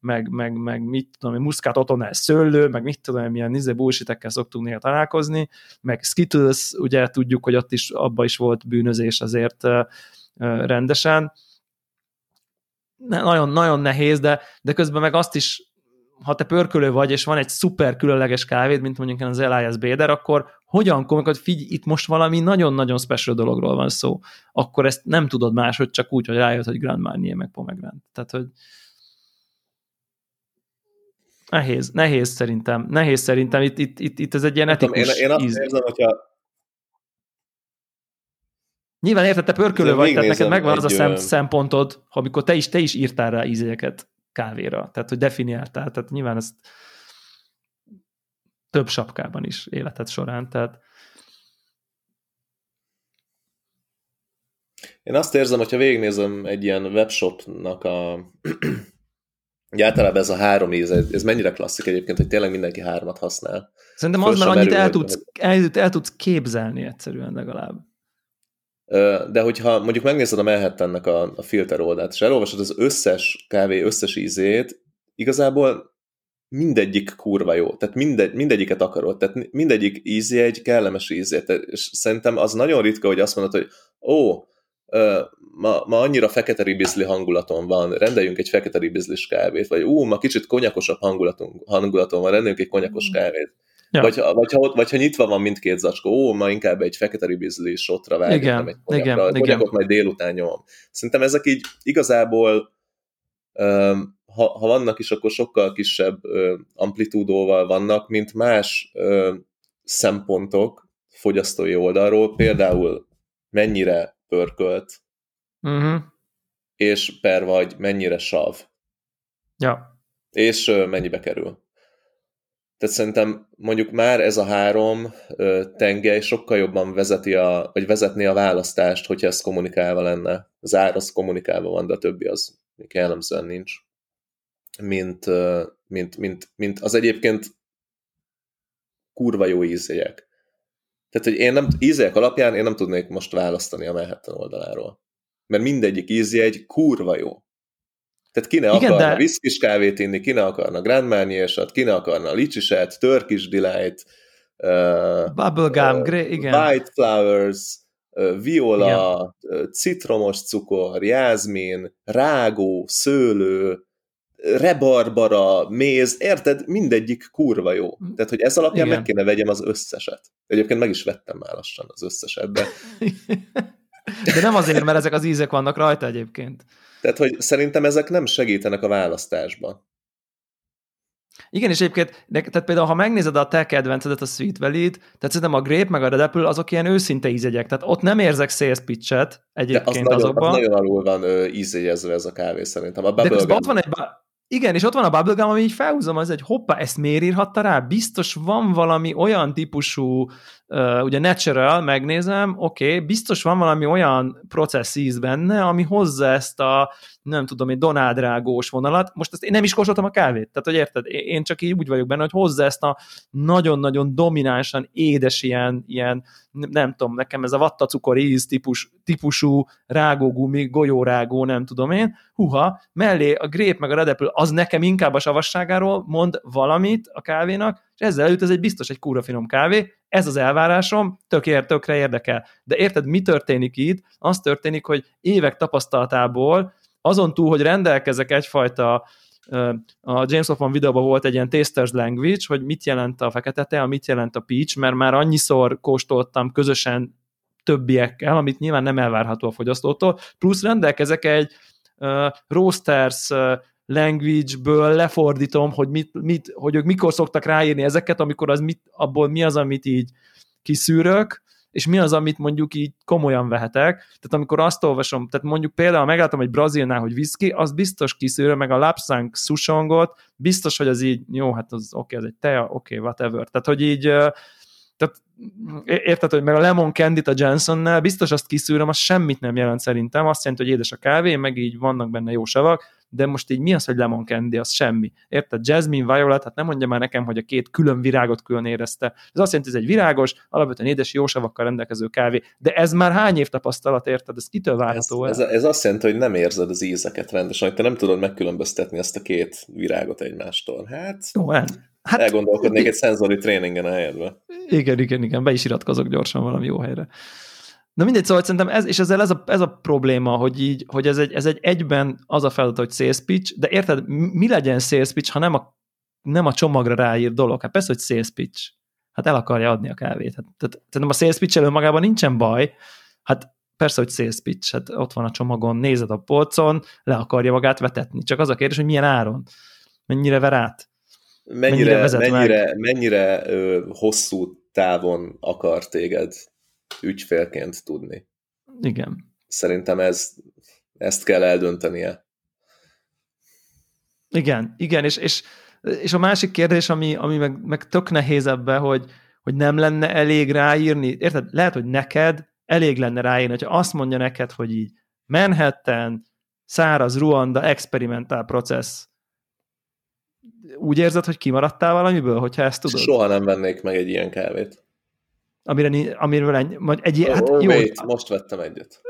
meg, meg, meg mit tudom, muszkát otonál szőlő, meg mit tudom, milyen izé bullshitekkel szoktunk néha találkozni, meg Skittles, ugye tudjuk, hogy ott is, abba is volt bűnözés azért rendesen. Nagyon, nagyon nehéz, de, de közben meg azt is ha te pörkölő vagy, és van egy szuper különleges kávéd, mint mondjuk az Elias Béder, akkor hogyan komolyan, figyelj, itt most valami nagyon-nagyon special dologról van szó, akkor ezt nem tudod máshogy, csak úgy, hogy rájött, hogy Grand Marnier meg Pomegranate. Tehát, hogy nehéz, nehéz szerintem, nehéz szerintem, itt, itt, itt, itt ez egy ilyen etikus én, én azt íz. érzem, hogyha Nyilván érted, te pörkölő vagy, tehát neked megvan az a szem, szempontod, amikor te is, te is írtál rá ízéket kávéra, tehát hogy definiáltál, tehát nyilván ezt több sapkában is életed során, tehát Én azt érzem, hogyha végignézem egy ilyen webshopnak a Ugye általában ez a három íz, ez mennyire klasszik egyébként, hogy tényleg mindenki hármat használ. Szerintem az, mert annyit el tudsz, el, el tudsz képzelni egyszerűen legalább. De hogyha mondjuk megnézed a Manhattannek a, a filter oldalt, és elolvasod az összes kávé összes ízét, igazából mindegyik kurva jó. Tehát mindegy, mindegyiket akarod. Tehát mindegyik ízé egy kellemes ízé. És szerintem az nagyon ritka, hogy azt mondod, hogy ó, ma, ma annyira fekete ribizli hangulaton van, rendeljünk egy fekete ribizlis kávét, vagy ú, ma kicsit konyakosabb hangulaton, hangulaton van, rendeljünk egy konyakos mm. kávét. Ja. Vagy, vagy, ha, vagy ha nyitva van mindkét zacskó, ó, ma inkább egy fekete ribizli sotra vágom, egy konyakra, igen, konyakot igen. majd délután nyomom. Szerintem ezek így igazából ha, ha vannak is, akkor sokkal kisebb amplitúdóval vannak, mint más szempontok fogyasztói oldalról, például mennyire pörkölt, uh-huh. és per vagy mennyire sav. Ja. És mennyibe kerül. Tehát szerintem mondjuk már ez a három tengely sokkal jobban vezeti a, vagy vezetni a választást, hogyha ez kommunikálva lenne. Az ár az kommunikálva van, de a többi az jellemzően nincs. Mint, mint, mint, mint az egyébként kurva jó ízélyek. Tehát, hogy én nem, ízélyek alapján én nem tudnék most választani a Manhattan oldaláról. Mert mindegyik ízjegy kurva jó. Tehát ki ne Igen, akarna de... viszkis kávét inni, ki ne akarna Grand Marnier-sat, ki ne akarna licsiset, Turkish Delight, uh, Bubblegum, uh, igen. White Flowers, uh, viola, uh, citromos cukor, jázmin, rágó, szőlő, rebarbara, méz, érted? Mindegyik kurva jó. Tehát, hogy ez alapján Igen. meg kéne vegyem az összeset. Egyébként meg is vettem már lassan az összeset, de... de nem azért, mert ezek az ízek vannak rajta egyébként. Tehát, hogy szerintem ezek nem segítenek a választásban. Igen, és egyébként, tehát például, ha megnézed a te kedvencedet, a Sweet Valley-t, tehát szerintem a Grape meg a Red Apple azok ilyen őszinte ízegyek, tehát ott nem érzek sales pitchet egyébként De az nagyon, azokban. Az nagyon alul van ízélyezve ez a kávé szerintem. A De ott van egy, igen, és ott van a bubblegum, ami így felhúzom, az egy hoppá, ezt miért írhatta rá? Biztos van valami olyan típusú, ugye natural, megnézem, oké, okay, biztos van valami olyan process íz benne, ami hozza ezt a, nem tudom, egy donádrágós vonalat. Most ezt én nem is kóstoltam a kávét, tehát hogy érted, én csak így úgy vagyok benne, hogy hozza ezt a nagyon-nagyon dominánsan édes ilyen, ilyen nem tudom, nekem ez a vattacukor íz típus, típusú rágógumi, golyórágó, nem tudom én, huha, mellé a grép meg a red apple, az nekem inkább a savasságáról mond valamit a kávénak, és ezzel előtt ez egy biztos egy kúra finom kávé, ez az elvárásom, tök ér, tökre érdekel. De érted, mi történik itt? Az történik, hogy évek tapasztalatából azon túl, hogy rendelkezek egyfajta a James Hoffman videóban volt egy ilyen tasters language, hogy mit jelent a fekete tea, mit jelent a peach, mert már annyiszor kóstoltam közösen többiekkel, amit nyilván nem elvárható a fogyasztótól, plusz rendelkezek egy uh, roasters uh, language-ből lefordítom, hogy, mit, mit, hogy ők mikor szoktak ráírni ezeket, amikor az mit, abból mi az, amit így kiszűrök, és mi az, amit mondjuk így komolyan vehetek. Tehát amikor azt olvasom, tehát mondjuk például meglátom egy brazilnál, hogy viszki, az biztos kiszűrő, meg a lapsang susongot, biztos, hogy az így, jó, hát az oké, okay, ez egy tea, oké, okay, whatever. Tehát, hogy így tehát érted, hogy meg a lemon candy a Jensonnel, biztos azt kiszűröm, az semmit nem jelent szerintem, azt jelenti, hogy édes a kávé, meg így vannak benne jó savak, de most így mi az, hogy lemon candy, az semmi. Érted? Jasmine, violet, hát nem mondja már nekem, hogy a két külön virágot külön érezte. Ez azt jelenti, hogy ez egy virágos, alapvetően édes, jó savakkal rendelkező kávé. De ez már hány év tapasztalat, érted? Ez kitől várható ez, ez, ez, azt jelenti, hogy nem érzed az ízeket rendesen, hogy te nem tudod megkülönböztetni ezt a két virágot egymástól. Hát... Jó, Hát, Elgondolkodnék egy szenzori tréningen a helyedbe. Igen, igen, igen, be is iratkozok gyorsan valami jó helyre. Na mindegy, szóval szerintem ez, és ezzel ez a, ez a probléma, hogy, így, hogy ez, egy, ez egy egyben az a feladat, hogy sales pitch, de érted, mi legyen sales pitch, ha nem a, nem a csomagra ráír dolog? Hát persze, hogy sales pitch. Hát el akarja adni a kávét. Hát, tehát, tehát a sales pitch elő magában nincsen baj, hát persze, hogy sales pitch, hát ott van a csomagon, nézed a polcon, le akarja magát vetetni. Csak az a kérdés, hogy milyen áron, mennyire ver át mennyire, mennyire, mennyire, mennyire ö, hosszú távon akar téged ügyfélként tudni. Igen. Szerintem ez, ezt kell eldöntenie. Igen, igen, és, és, és a másik kérdés, ami, ami meg, meg tök nehéz ebbe, hogy, hogy nem lenne elég ráírni, érted? Lehet, hogy neked elég lenne ráírni, hogyha azt mondja neked, hogy így Manhattan, száraz Ruanda, experimentál processz, úgy érzed, hogy kimaradtál valamiből, hogyha ezt tudod? Soha nem vennék meg egy ilyen kávét. Amire, amiről ennyi, majd egy ilyen, hát oh, jó. Wait, most vettem egyet.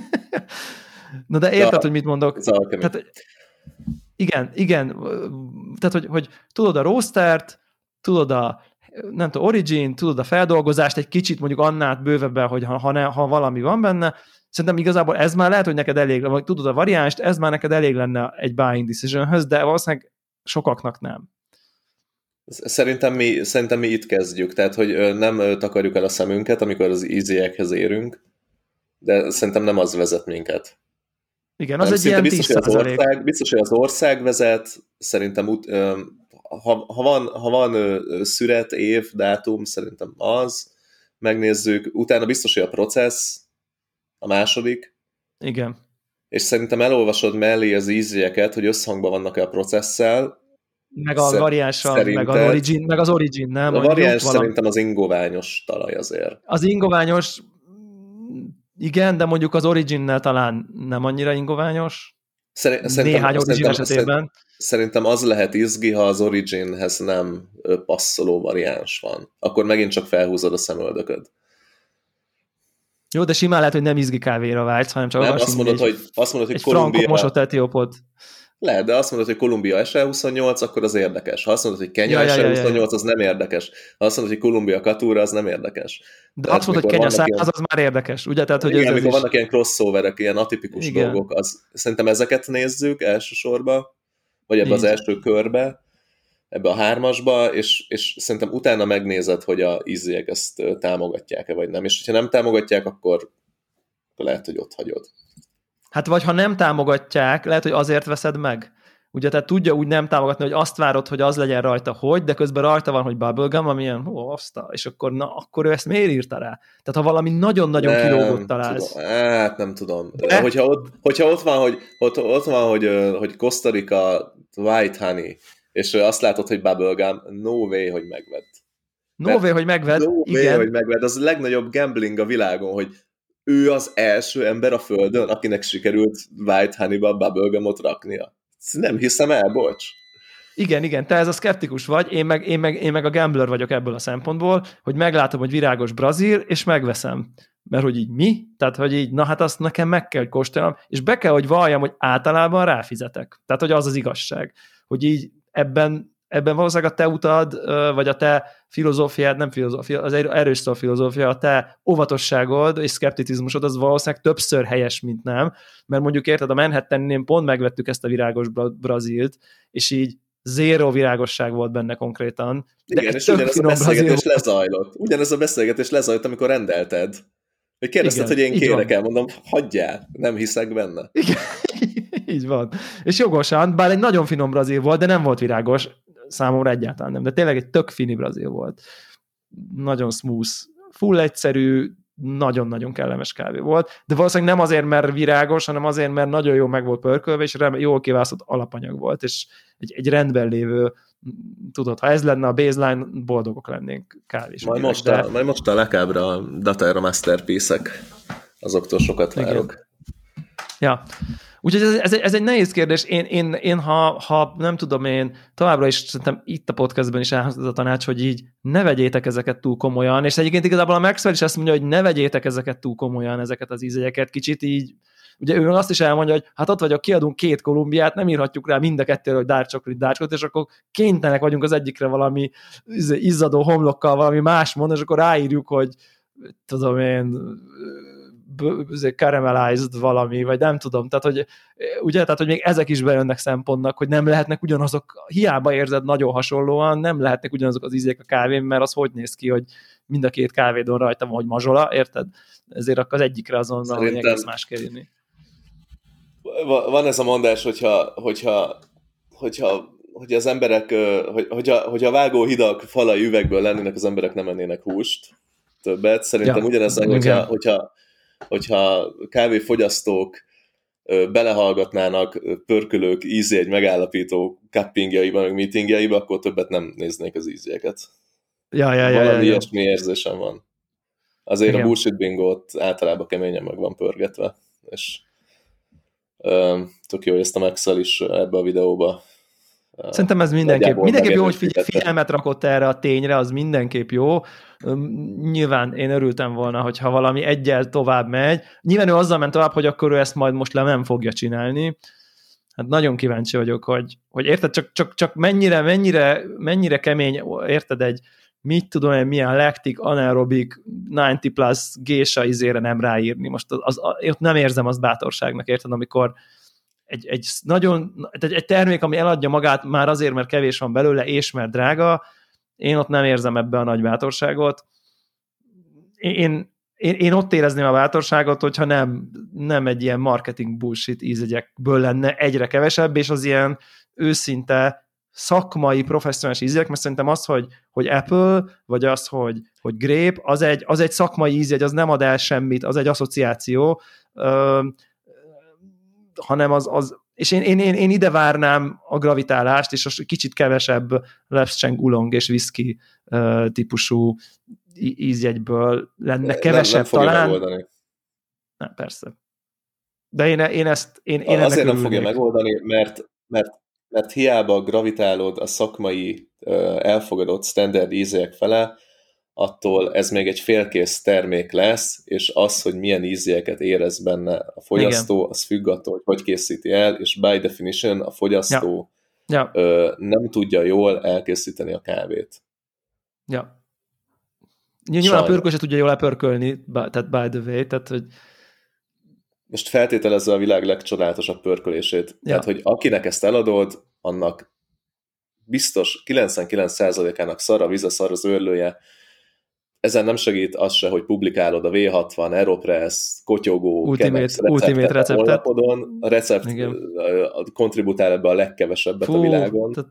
Na de érted, ja, hogy mit mondok? Tehát, igen, igen, tehát hogy, hogy tudod a roastert, tudod a nem tudom, origin, tudod a feldolgozást, egy kicsit mondjuk annál bővebben, hogy ha, ha, ne, ha valami van benne, Szerintem igazából ez már lehet, hogy neked elég, vagy tudod a variánst, ez már neked elég lenne egy buying decisionhöz, de valószínűleg sokaknak nem. Szerintem mi, szerintem mi itt kezdjük, tehát hogy nem takarjuk el a szemünket, amikor az easyekhez érünk, de szerintem nem az vezet minket. Igen, az nem, egy ilyen biztos, hogy az ország, biztos, hogy az ország vezet, szerintem ha, ha van, ha van szüret, év, dátum, szerintem az, megnézzük, utána biztos, hogy a processz, a második. Igen. És szerintem elolvasod mellé az ízjeket, hogy összhangban vannak-e a processzel. Meg a variánssal, meg, az origin, meg az origin, nem? A variáns szerintem az ingoványos talaj azért. Az ingoványos, igen, de mondjuk az originnel talán nem annyira ingoványos. Szerintem, Néhány origin esetében. Szerintem az lehet izgi, ha az originhez nem passzoló variáns van. Akkor megint csak felhúzod a szemöldököd. Jó, de simán lehet, hogy nem izgi kávéra vágysz, hanem csak nem, azt mondod, hogy, azt mondod, hogy egy Kolumbia... mosott etiópot. Lehet, de azt mondod, hogy Kolumbia SE28, akkor az érdekes. Ha azt mondod, hogy Kenya ja, SE28, ja, ja, ja. az nem érdekes. Ha azt mondod, hogy Kolumbia Katúra, az nem érdekes. De Tehát azt mondod, hogy Kenya 100, ilyen... az már érdekes, ugye? Tehát, hogy igen, ez amikor is... vannak ilyen crossoverek, ilyen atipikus igen. dolgok, az, szerintem ezeket nézzük elsősorban, vagy ebbe Így. az első körbe, ebbe a hármasba, és, és szerintem utána megnézed, hogy a íziek ezt támogatják-e, vagy nem. És hogyha nem támogatják, akkor lehet, hogy ott hagyod. Hát vagy ha nem támogatják, lehet, hogy azért veszed meg. Ugye, tehát tudja úgy nem támogatni, hogy azt várod, hogy az legyen rajta, hogy, de közben rajta van, hogy bubblegum, amilyen, ó, azta, és akkor, na, akkor ő ezt miért írta rá? Tehát ha valami nagyon-nagyon kilógott találsz. Tudom. Hát nem tudom. De? Hogyha, ott, hogyha ott van, hogy, ott, ott van, hogy, hogy Costa Rica White Honey, és azt látod, hogy bubblegum, no way, hogy megvedd. No Mert way, hogy megvedd, no igen. way, hogy megvedd. Az a legnagyobb gambling a világon, hogy ő az első ember a földön, akinek sikerült White Honey-ba bubblegumot raknia. Nem hiszem el, bocs. Igen, igen, te ez a skeptikus vagy, én meg, én, meg, én meg a gambler vagyok ebből a szempontból, hogy meglátom, hogy virágos brazil, és megveszem. Mert hogy így mi? Tehát, hogy így, na hát azt nekem meg kell, hogy kóstoljam, és be kell, hogy valljam, hogy általában ráfizetek. Tehát, hogy az az igazság. Hogy így ebben, ebben valószínűleg a te utad, vagy a te filozófiád, nem filozófia, az erős szó filozófia, a te óvatosságod és szkepticizmusod az valószínűleg többször helyes, mint nem, mert mondjuk érted, a manhattan pont megvettük ezt a virágos brazilt, és így zéro virágosság volt benne konkrétan. De Igen, és ugyanez a beszélgetés lezajlott. Ugyanez a beszélgetés lezajlott, amikor rendelted. Hogy kérdezted, Igen, hogy én kérek el, mondom, hagyjál, nem hiszek benne. Igen, így van. És jogosan, bár egy nagyon finom brazil volt, de nem volt virágos, számomra egyáltalán nem, de tényleg egy tök fini brazil volt. Nagyon smooth, full egyszerű, nagyon-nagyon kellemes kávé volt, de valószínűleg nem azért, mert virágos, hanem azért, mert nagyon jó meg volt pörkölve, és jól kiválasztott alapanyag volt, és egy, egy rendben lévő tudod, ha ez lenne a baseline, boldogok lennénk kávés. Majd most, de... a, majd most a lekábra a Data masterpiece-ek, azoktól sokat várok. Igen. Ja, Úgyhogy ez, ez, ez egy nehéz kérdés. Én, én, én ha, ha nem tudom, én továbbra is szerintem itt a podcastben is elhangzott a tanács, hogy így ne vegyétek ezeket túl komolyan, és egyébként igazából a Maxwell is azt mondja, hogy ne vegyétek ezeket túl komolyan, ezeket az ízegyeket, kicsit így Ugye ő azt is elmondja, hogy hát ott vagyok, kiadunk két Kolumbiát, nem írhatjuk rá mind a kettőre, hogy dark chocolate, és akkor kénytelenek vagyunk az egyikre valami izzadó homlokkal valami más mond, és akkor ráírjuk, hogy tudom én, caramelized valami, vagy nem tudom, tehát hogy ugye, tehát hogy még ezek is bejönnek szempontnak, hogy nem lehetnek ugyanazok, hiába érzed nagyon hasonlóan, nem lehetnek ugyanazok az ízék a kávén, mert az hogy néz ki, hogy mind a két kávédon rajta van, hogy mazsola, érted? Ezért akkor az egyikre azon Szerintem... egész más kell írni. Van ez a mondás, hogyha, hogyha, hogyha hogy az emberek, hogy, hogyha, hogyha vágóhidak falai üvegből lennének, az emberek nem ennének húst többet. Szerintem ja, ugyanez, hogyha, hogyha hogyha kávéfogyasztók belehallgatnának pörkölők ízjegy megállapító cuppingjaiba, meg meetingjaiba, akkor többet nem néznék az ízjeket. Ja, ja, ja, Valami ja, ja. ilyesmi érzésem van. Azért Igen. a bullshit bingot általában keményen meg van pörgetve, és tök jó, hogy ezt a Maxel is ebbe a videóba Szerintem ez mindenképp, mindenképp jó, hogy figyelmet rakott erre a tényre, az mindenképp jó. Nyilván én örültem volna, hogyha valami egyel tovább megy. Nyilván ő azzal ment tovább, hogy akkor ő ezt majd most le nem fogja csinálni. Hát nagyon kíváncsi vagyok, hogy, hogy érted, csak, csak, csak mennyire, mennyire, mennyire kemény, érted egy, mit tudom én, milyen lektik, anaerobik, 90 plus gésa izére nem ráírni. Most az, az, az, nem érzem azt bátorságnak, érted, amikor, egy, egy nagyon, egy, egy termék, ami eladja magát már azért, mert kevés van belőle, és mert drága, én ott nem érzem ebbe a nagy bátorságot. Én, én, én ott érezném a bátorságot, hogyha nem, nem egy ilyen marketing bullshit ízegyekből lenne egyre kevesebb, és az ilyen őszinte szakmai, professzionális ízek, mert szerintem az, hogy, hogy Apple, vagy az, hogy, hogy Grape, az egy, az egy szakmai ízjegy, az nem ad el semmit, az egy asszociáció hanem az, az és én, én, én, én ide várnám a gravitálást, és a kicsit kevesebb Lepscheng ulong és whisky uh, típusú ízjegyből lenne kevesebb nem, nem talán. Megoldani. Nem, persze. De én, én ezt én, én Azért nem fogja megoldani, mert, mert, mert hiába gravitálod a szakmai elfogadott standard ízek fele, attól ez még egy félkész termék lesz, és az, hogy milyen ízéket érez benne a fogyasztó, Igen. az függ attól, hogy hogy készíti el, és by definition a fogyasztó ja. Ja. Ö, nem tudja jól elkészíteni a kávét. Ja. Nyilván a pörköl se tudja jól elpörkölni, tehát by the way, tehát hogy most feltételezve a világ legcsodálatosabb pörkölését. Ja. Tehát, hogy akinek ezt eladod, annak biztos 99%-ának szar a víz, szar az őrlője, ezen nem segít az se, hogy publikálod a V60, Aeropress, kotyogó, Ultimate, Ultimate receptet. A recept Igen. kontributál ebbe a legkevesebbet fú, a világon. Tehát,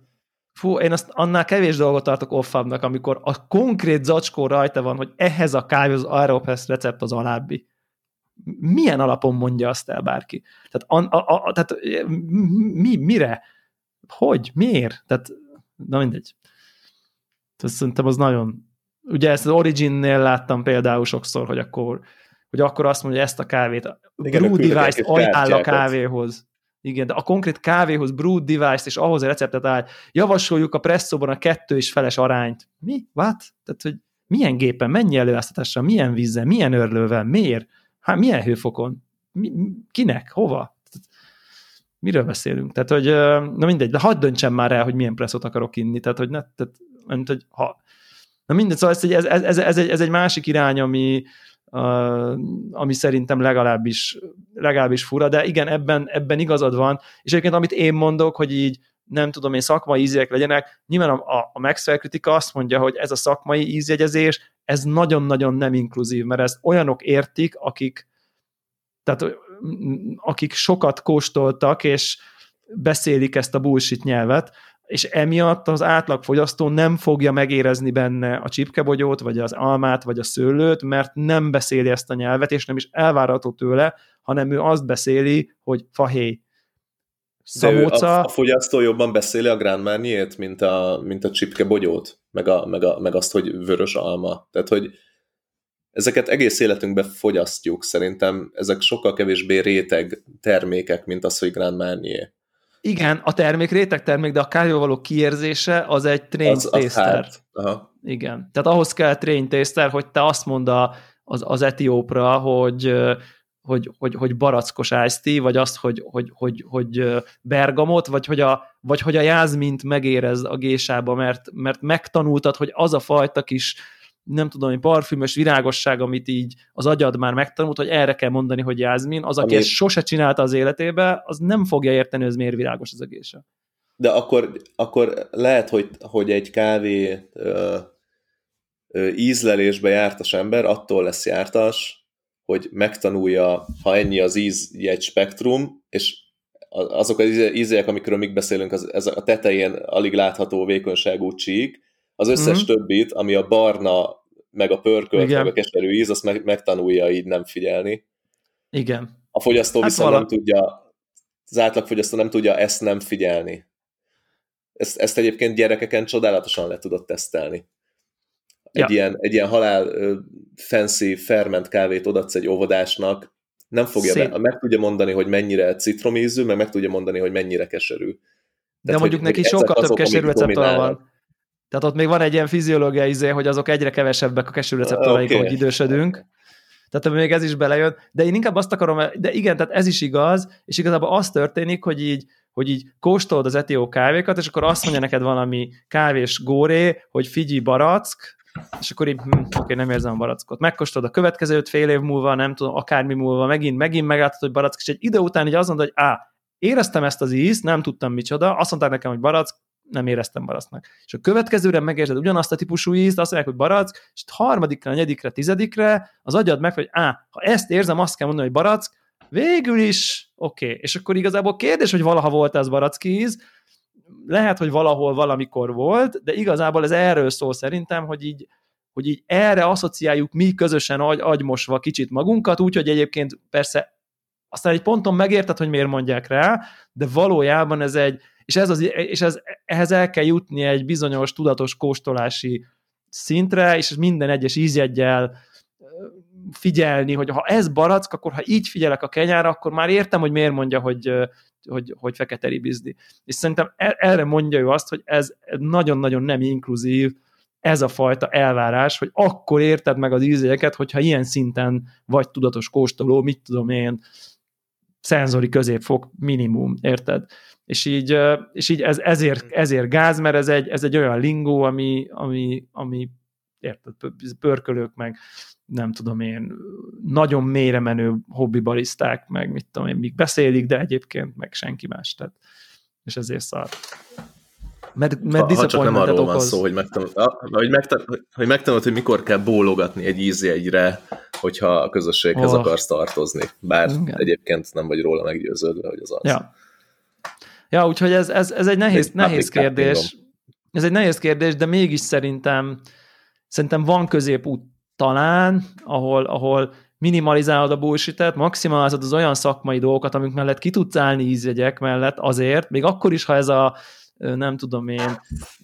fú, én azt annál kevés dolgot tartok off amikor a konkrét zacskó rajta van, hogy ehhez a kávé az Aeropress recept az alábbi. Milyen alapon mondja azt el bárki? Tehát, a, a, a, tehát mi, mire? Hogy? Miért? Tehát, na mindegy. Tehát szerintem az nagyon, ugye ezt az Origin-nél láttam például sokszor, hogy akkor, hogy akkor azt mondja, hogy ezt a kávét, Igen, brew device-t ajánl a kávéhoz. Igen, de a konkrét kávéhoz brew device-t és ahhoz a receptet áll. Javasoljuk a presszóban a kettő és feles arányt. Mi? What? Tehát, hogy milyen gépen, mennyi előáztatással, milyen vízzel, milyen örlővel, miért? Hát milyen hőfokon? Mi, kinek? Hova? Miről beszélünk? Tehát, hogy na mindegy, de hagyd döntsem már el, hogy milyen presszót akarok inni. Tehát, hogy, ne, tehát, hogy ha, Na mindegy, szóval ez, ez, ez, ez, egy, ez egy másik irány, ami, uh, ami szerintem legalábbis, legalábbis fura, de igen, ebben, ebben igazad van, és egyébként amit én mondok, hogy így nem tudom én szakmai ízjegyek legyenek, nyilván a, a, a Maxwell kritika azt mondja, hogy ez a szakmai ízjegyezés, ez nagyon-nagyon nem inkluzív, mert ezt olyanok értik, akik tehát akik sokat kóstoltak, és beszélik ezt a bullshit nyelvet, és emiatt az átlagfogyasztó nem fogja megérezni benne a csipkebogyót, vagy az almát, vagy a szőlőt, mert nem beszéli ezt a nyelvet, és nem is elvárható tőle, hanem ő azt beszéli, hogy fahéj. Szamóca... a, a fogyasztó jobban beszéli a Grand Marnier-t, mint a, mint a csipkebogyót, meg, a, meg, a, meg azt, hogy vörös alma. Tehát, hogy ezeket egész életünkben fogyasztjuk. Szerintem ezek sokkal kevésbé réteg termékek, mint az, hogy Grand Marnier. Igen, a termék réteg termék, de a kávéval való kiérzése az egy train az. Aha. Igen. Tehát ahhoz kell train taster, hogy te azt mondd az, az etiópra, hogy hogy, hogy, hogy barackos iced vagy azt, hogy, hogy, hogy, hogy bergamot, vagy hogy a, vagy hogy a jázmint megérez a gésába, mert, mert megtanultad, hogy az a fajta kis nem tudom, hogy parfümös virágosság, amit így az agyad már megtanult, hogy erre kell mondani, hogy jázmin, az, aki Ami... ezt sose csinálta az életébe, az nem fogja érteni, hogy ez miért virágos az a gésa. De akkor, akkor lehet, hogy, hogy egy kávé ö, ö, ízlelésbe jártas ember attól lesz jártas, hogy megtanulja, ha ennyi az ízjegy spektrum, és azok az ízek, amikről még beszélünk, az, ez a tetején alig látható vékonyságú csík, az összes mm-hmm. többit, ami a barna, meg a pörkölt, Igen. meg a keserű íz, azt meg, megtanulja így nem figyelni. Igen. A fogyasztó hát viszont vala... nem tudja, az átlagfogyasztó nem tudja ezt nem figyelni. Ezt, ezt egyébként gyerekeken csodálatosan le tudott tesztelni. Egy, ja. ilyen, egy ilyen halál fancy ferment kávét odaadsz egy óvodásnak, nem fogja, be, meg tudja mondani, hogy mennyire citromízű, meg meg tudja mondani, hogy mennyire keserű. Tehát, De mondjuk hogy, neki sokkal több keserű receptora van. Tehát ott még van egy ilyen fiziológiai izé, hogy azok egyre kevesebbek a keserű receptoraik, okay. ahogy idősödünk. Tehát még ez is belejön. De én inkább azt akarom, de igen, tehát ez is igaz, és igazából az történik, hogy így, hogy így kóstolod az etió kávékat, és akkor azt mondja neked valami kávés góré, hogy figyi barack, és akkor így, hm, oké, nem érzem a barackot. Megkóstolod a következő öt fél év múlva, nem tudom, akármi múlva, megint, megint meglátod, hogy barack, és egy idő után így azt mondod, hogy á, éreztem ezt az ízt, nem tudtam micsoda, azt mondták nekem, hogy barack, nem éreztem baracknak. És a következőre megérzed ugyanazt a típusú ízt, azt mondják, hogy barack, és harmadikra, negyedikre, tizedikre az agyad meg, hogy á, ha ezt érzem, azt kell mondani, hogy barack, végül is oké. Okay. És akkor igazából kérdés, hogy valaha volt ez baracki íz, lehet, hogy valahol valamikor volt, de igazából ez erről szól szerintem, hogy így, hogy így erre asszociáljuk mi közösen agy, agymosva kicsit magunkat, úgyhogy egyébként persze aztán egy ponton megérted, hogy miért mondják rá, de valójában ez egy, és, ez az, és ez, ehhez el kell jutni egy bizonyos tudatos kóstolási szintre, és minden egyes ízjegyel figyelni, hogy ha ez barack, akkor ha így figyelek a kenyára, akkor már értem, hogy miért mondja, hogy, hogy, hogy fekete ribizdi. És szerintem e, erre mondja ő azt, hogy ez nagyon-nagyon nem inkluzív, ez a fajta elvárás, hogy akkor érted meg az ízélyeket, hogyha ilyen szinten vagy tudatos kóstoló, mit tudom én, szenzori középfok minimum, érted? És így, és így ez, ezért, ezért gáz, mert ez egy, ez egy olyan lingó, ami, ami, ami érted, pörkölők meg nem tudom én, nagyon mélyre menő hobbi bariszták, meg mit tudom én, még beszélik, de egyébként meg senki más, tehát, és ezért szar. Mert, mert ha, ha csak nem arról okoz. van szó, hogy megtanult, hogy, megtanult, hogy megtanult, hogy mikor kell bólogatni egy ízjegyre, hogyha a közösséghez oh. akarsz tartozni. Bár Igen. egyébként nem vagy róla meggyőződve, hogy az az. Ja, ja úgyhogy ez, ez, ez egy nehéz, egy nehéz kérdés. Ez egy nehéz kérdés, de mégis szerintem szerintem van középút talán, ahol, ahol minimalizálod a bullshit maximalizálod az olyan szakmai dolgokat, amik mellett ki tudsz állni ízjegyek mellett azért, még akkor is, ha ez a nem tudom én,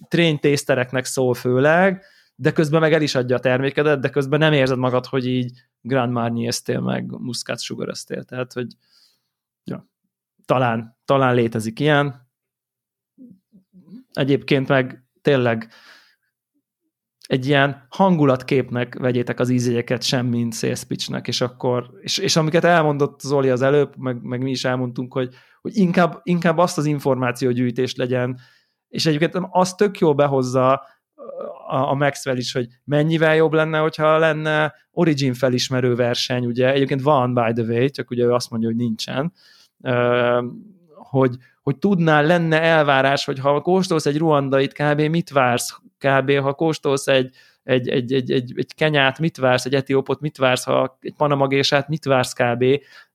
train tésztereknek szól főleg, de közben meg el is adja a termékedet, de közben nem érzed magad, hogy így Grand Marnier-eztél, meg Muscat sugar tehát, hogy ja, talán, talán létezik ilyen. Egyébként meg tényleg egy ilyen hangulatképnek vegyétek az ízjegyeket sem, mint sales pitchnek, és akkor, és, és amiket elmondott Zoli az előbb, meg, meg mi is elmondtunk, hogy, hogy inkább, inkább azt az információgyűjtést legyen, és egyébként az tök jól behozza a, a Maxwell is, hogy mennyivel jobb lenne, hogyha lenne Origin felismerő verseny, ugye egyébként van, by the way, csak ugye ő azt mondja, hogy nincsen, hogy, hogy tudnál, lenne elvárás, hogy ha kóstolsz egy ruandait, kb. mit vársz kb. ha kóstolsz egy, egy, egy, egy, egy, egy kenyát, mit vársz, egy etiópot, mit vársz, ha egy panamagésát, mit vársz kb.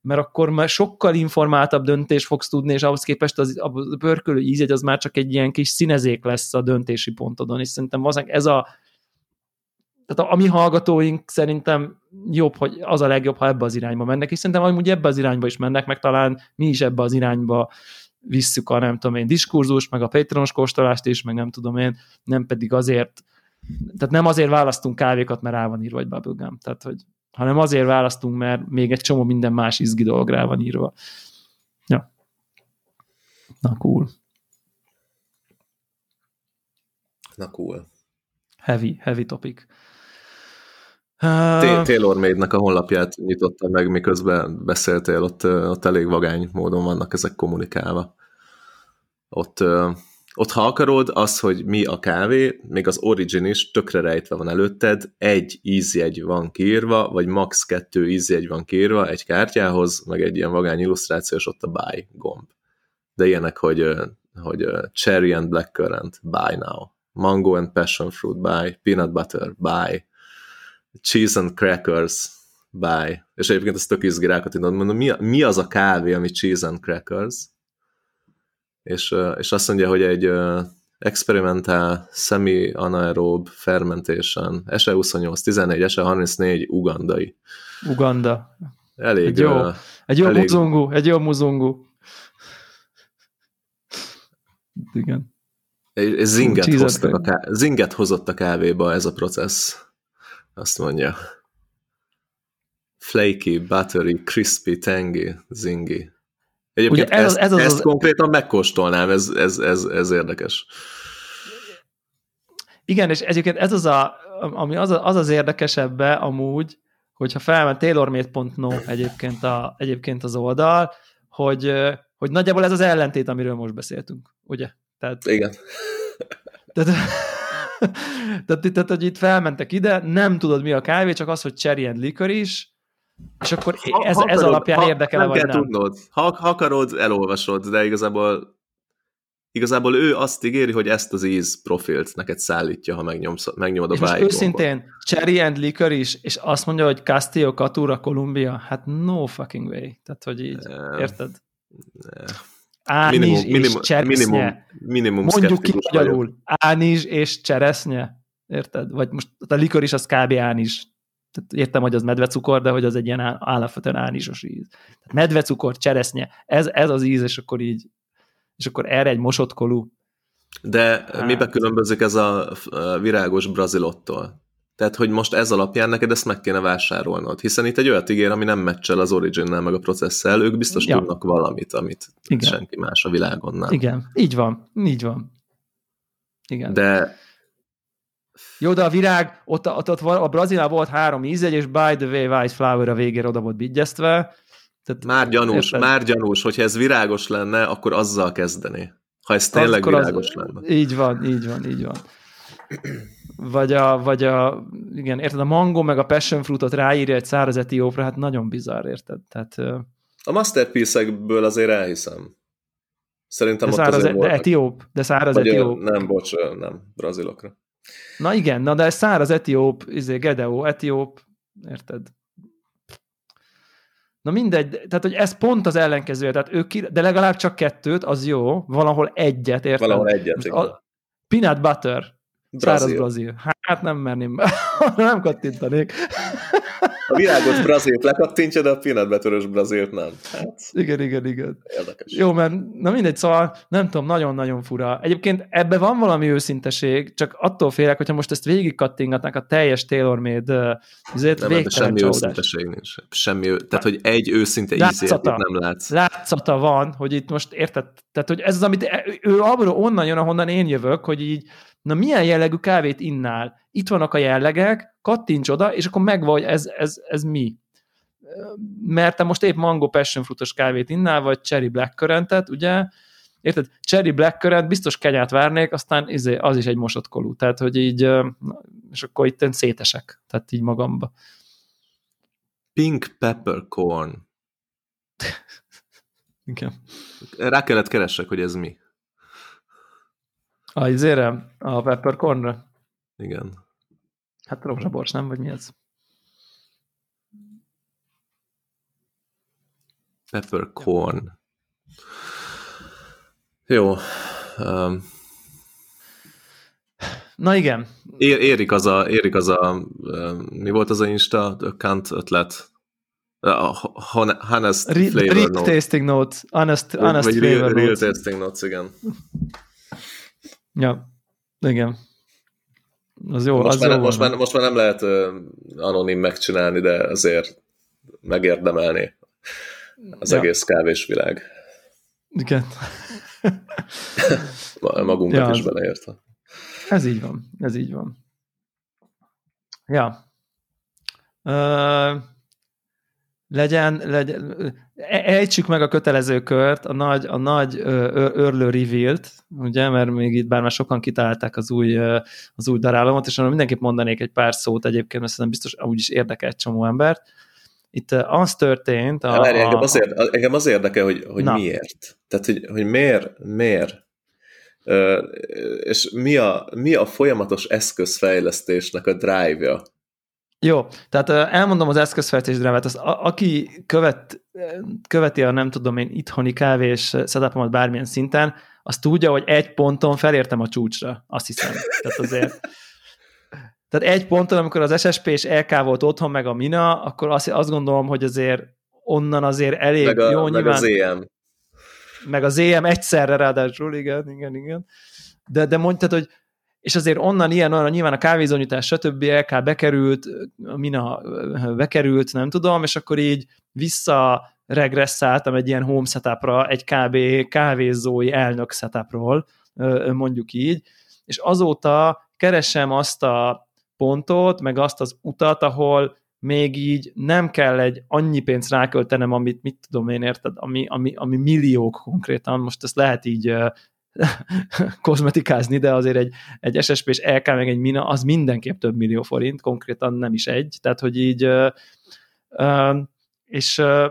mert akkor már sokkal informáltabb döntés fogsz tudni, és ahhoz képest az, a pörkölő ízjegy az már csak egy ilyen kis színezék lesz a döntési pontodon, és szerintem valószínűleg ez a tehát a, a mi hallgatóink szerintem jobb, hogy az a legjobb, ha ebbe az irányba mennek, és szerintem amúgy ebbe az irányba is mennek, meg talán mi is ebbe az irányba visszük a nem tudom én diskurzus, meg a patronos kóstolást is, meg nem tudom én, nem pedig azért, tehát nem azért választunk kávékat, mert rá van írva egy bubblegum, tehát hogy, hanem azért választunk, mert még egy csomó minden más izgi dolog rá van írva. Ja. Na, cool. Na, cool. Heavy, heavy topic. Uh, Taylor Made-nek a honlapját nyitottam meg, miközben beszéltél, ott, ott elég vagány módon vannak ezek kommunikálva. Ott, ott ha akarod, az, hogy mi a kávé, még az origin is tökre rejtve van előtted, egy ízjegy van kiírva, vagy max. kettő ízjegy van kiírva egy kártyához, meg egy ilyen vagány illusztráció, és ott a buy gomb. De ilyenek, hogy, hogy cherry and blackcurrant, buy now. Mango and passion fruit, buy. Peanut butter, buy cheese and crackers by. És egyébként ez tök izgi rákattintott, mondom, mi, mi az a kávé, ami cheese and crackers? És, és azt mondja, hogy egy experimentál semi-anaerob fermentation, SE 28, 14, SE 34, ugandai. Uganda. Elég. Egy jó, uh, egy jó elég... muzungu, egy jó muzungu. Igen. Zinget, hoztak a ká... Zinget hozott a kávéba ez a processz. Azt mondja. Flaky, buttery, crispy, tangy, zingy. Egyébként Ugye ez, ezt, ez az, ezt az... konkrétan megkóstolnám, ez, ez, ez, ez érdekes. Igen, és egyébként ez az, a, ami az, az, az érdekesebbe amúgy, hogyha felment tailormade.no egyébként, a, egyébként az oldal, hogy, hogy nagyjából ez az ellentét, amiről most beszéltünk, ugye? Tehát, Igen. Tehát, tehát, tehát, hogy itt felmentek ide, nem tudod mi a kávé, csak az, hogy cherry and liquor is, és akkor ha, ez, ha ez akarod, alapján ha, érdekel nem vagy kell nem. tudnod. Ha, ha akarod, elolvasod, de igazából igazából ő azt ígéri, hogy ezt az íz profilt neked szállítja, ha megnyomsz, megnyomod a És most őszintén, Cherry and Liquor is, és azt mondja, hogy Castillo, Catura, Columbia, hát no fucking way. Tehát, hogy így, uh, érted? Uh, Ánizs minimum, és minimum, cseresznye. Minimum, minimum Mondjuk ki magyarul. Ánizs és cseresznye. Érted? Vagy most a likor is az kb. ánizs. Tehát értem, hogy az medvecukor, de hogy az egy ilyen alapvetően ánizsos íz. Tehát medvecukor, cseresznye, ez, ez az íz, és akkor így, és akkor erre egy mosott kolú. De hát. mibe különbözik ez a virágos brazilottól? Tehát, hogy most ez alapján neked ezt meg kéne vásárolnod, hiszen itt egy olyat ígér, ami nem meccsel az Origin-nel, meg a processzel, ők biztos ja. tudnak valamit, amit Igen. senki más a világon nem. Igen, így van, így van. Igen. De jó, de a virág, ott, ott, ott a Brazilában volt három ízegy, és by the way, White Flower a végére oda volt bigyeztve. Tehát, már gyanús, érted? már gyanús, hogyha ez virágos lenne, akkor azzal kezdeni. Ha ez tényleg akkor virágos az, lenne. Így van, így van, így van vagy a, vagy a, igen, érted, a mango meg a passion fruitot ráírja egy száraz etiópra, hát nagyon bizarr, érted? Tehát, a masterpiece-ekből azért elhiszem. Szerintem de ott száraz, azért de etióp, de száraz vagy etióp. Nem, bocs, nem, brazilokra. Na igen, na de ez száraz etióp, izé, Gedeó, etióp, érted? Na mindegy, tehát hogy ez pont az ellenkezője, tehát ők ki, de legalább csak kettőt, az jó, valahol egyet, érted? Valahol egyet, igen. A peanut butter, Brazil. Száraz brazil. Hát nem merném, nem kattintanék. A világot brazilt lekattintja, de a butter brazilt nem. Hát, igen, igen, igen. Érdekes. Jó, mert na mindegy, szóval nem tudom, nagyon-nagyon fura. Egyébként ebbe van valami őszinteség, csak attól félek, hogyha most ezt végig kattingatnak a teljes tailor-made azért nem, semmi csalódás. őszinteség nincs. Semmi, tehát, hogy egy őszinte ízért nem látsz. Látszata van, hogy itt most érted, tehát, hogy ez az, amit ő abból onnan jön, ahonnan én jövök, hogy így na milyen jellegű kávét innál? Itt vannak a jellegek, kattints oda, és akkor megvan, hogy ez, ez, ez mi. Mert te most épp mango passion fruitos kávét innál, vagy cherry blackcurrantet, ugye? Érted? Cherry blackcurrant, biztos kenyát várnék, aztán izé, az is egy mosott kolú. Tehát, hogy így, és akkor itt szétesek. Tehát így magamba. Pink peppercorn. Igen. Rá kellett keressek, hogy ez mi. A izére? A peppercornra? Igen. Hát rózsabors, nem? Vagy mi ez? Peppercorn. Jó. Um, Na igen. Ér, érik az a, érik az a, mi volt az a Insta, Kant ötlet? honest Re flavor real note. tasting notes, honest, honest vagy flavor real, real notes. tasting notes, igen. Ja, igen. Az jó, most, az már, jó most, már, most már nem lehet uh, anonim megcsinálni, de azért megérdemelni az Ja. egész kávésvilág. Igen. Ma- Magunkat Ja, is beleértve. Ez így van, ez így van. Ja. Legyen, legyen, ejtsük meg a kötelező kört, a nagy, a nagy örlő reveal-t, ugye, mert még itt bár már sokan kitalálták az új, az új darálomot, és arra mindenképp mondanék egy pár szót egyébként, mert szerintem biztos úgy is érdekel egy csomó embert. Itt az történt, a, Várj, engem, az érde, engem az érdekel, hogy, hogy Na. miért. Tehát, hogy, hogy miért, miért. És mi a, mi a folyamatos eszközfejlesztésnek a drive-ja? Jó, tehát elmondom az eszközfejtés drámát, az, a, aki követ, követi a nem tudom én itthoni kávés setupomat bármilyen szinten, az tudja, hogy egy ponton felértem a csúcsra, azt hiszem. Tehát azért tehát egy ponton, amikor az SSP és LK volt otthon, meg a Mina, akkor azt, azt gondolom, hogy azért onnan azért elég Meg, a, jó, meg nyilván, az EM. meg az EM egyszerre ráadásul, igen, igen, igen. De, de mondtad, hogy és azért onnan ilyen, olyan, nyilván a kávézónyítás, stb. LK bekerült, Mina bekerült, nem tudom, és akkor így vissza regresszáltam egy ilyen home setupra, egy kb. kávézói elnök setupról, ö, mondjuk így, és azóta keresem azt a pontot, meg azt az utat, ahol még így nem kell egy annyi pénzt ráköltenem, amit mit tudom én, érted, ami, ami, ami milliók konkrétan, most ezt lehet így ö, kozmetikázni, de azért egy, egy SSP és LK meg egy Mina, az mindenképp több millió forint, konkrétan nem is egy, tehát hogy így és ö,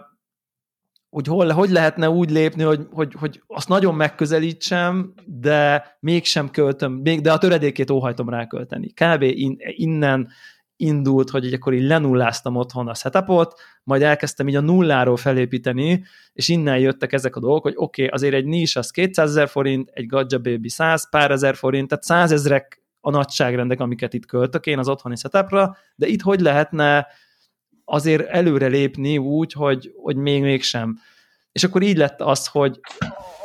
úgy hol, hogy lehetne úgy lépni, hogy, hogy, hogy azt nagyon megközelítsem, de mégsem költöm, még, de a töredékét óhajtom rákölteni. Kb. In, innen indult, hogy így akkor így lenulláztam otthon a setupot, majd elkezdtem így a nulláról felépíteni, és innen jöttek ezek a dolgok, hogy oké, okay, azért egy nis az 200 ezer forint, egy Gadja Baby 100, pár ezer forint, tehát 100 ezrek a nagyságrendek, amiket itt költök én az otthoni setupra, de itt hogy lehetne azért előre lépni úgy, hogy, hogy még mégsem. És akkor így lett az, hogy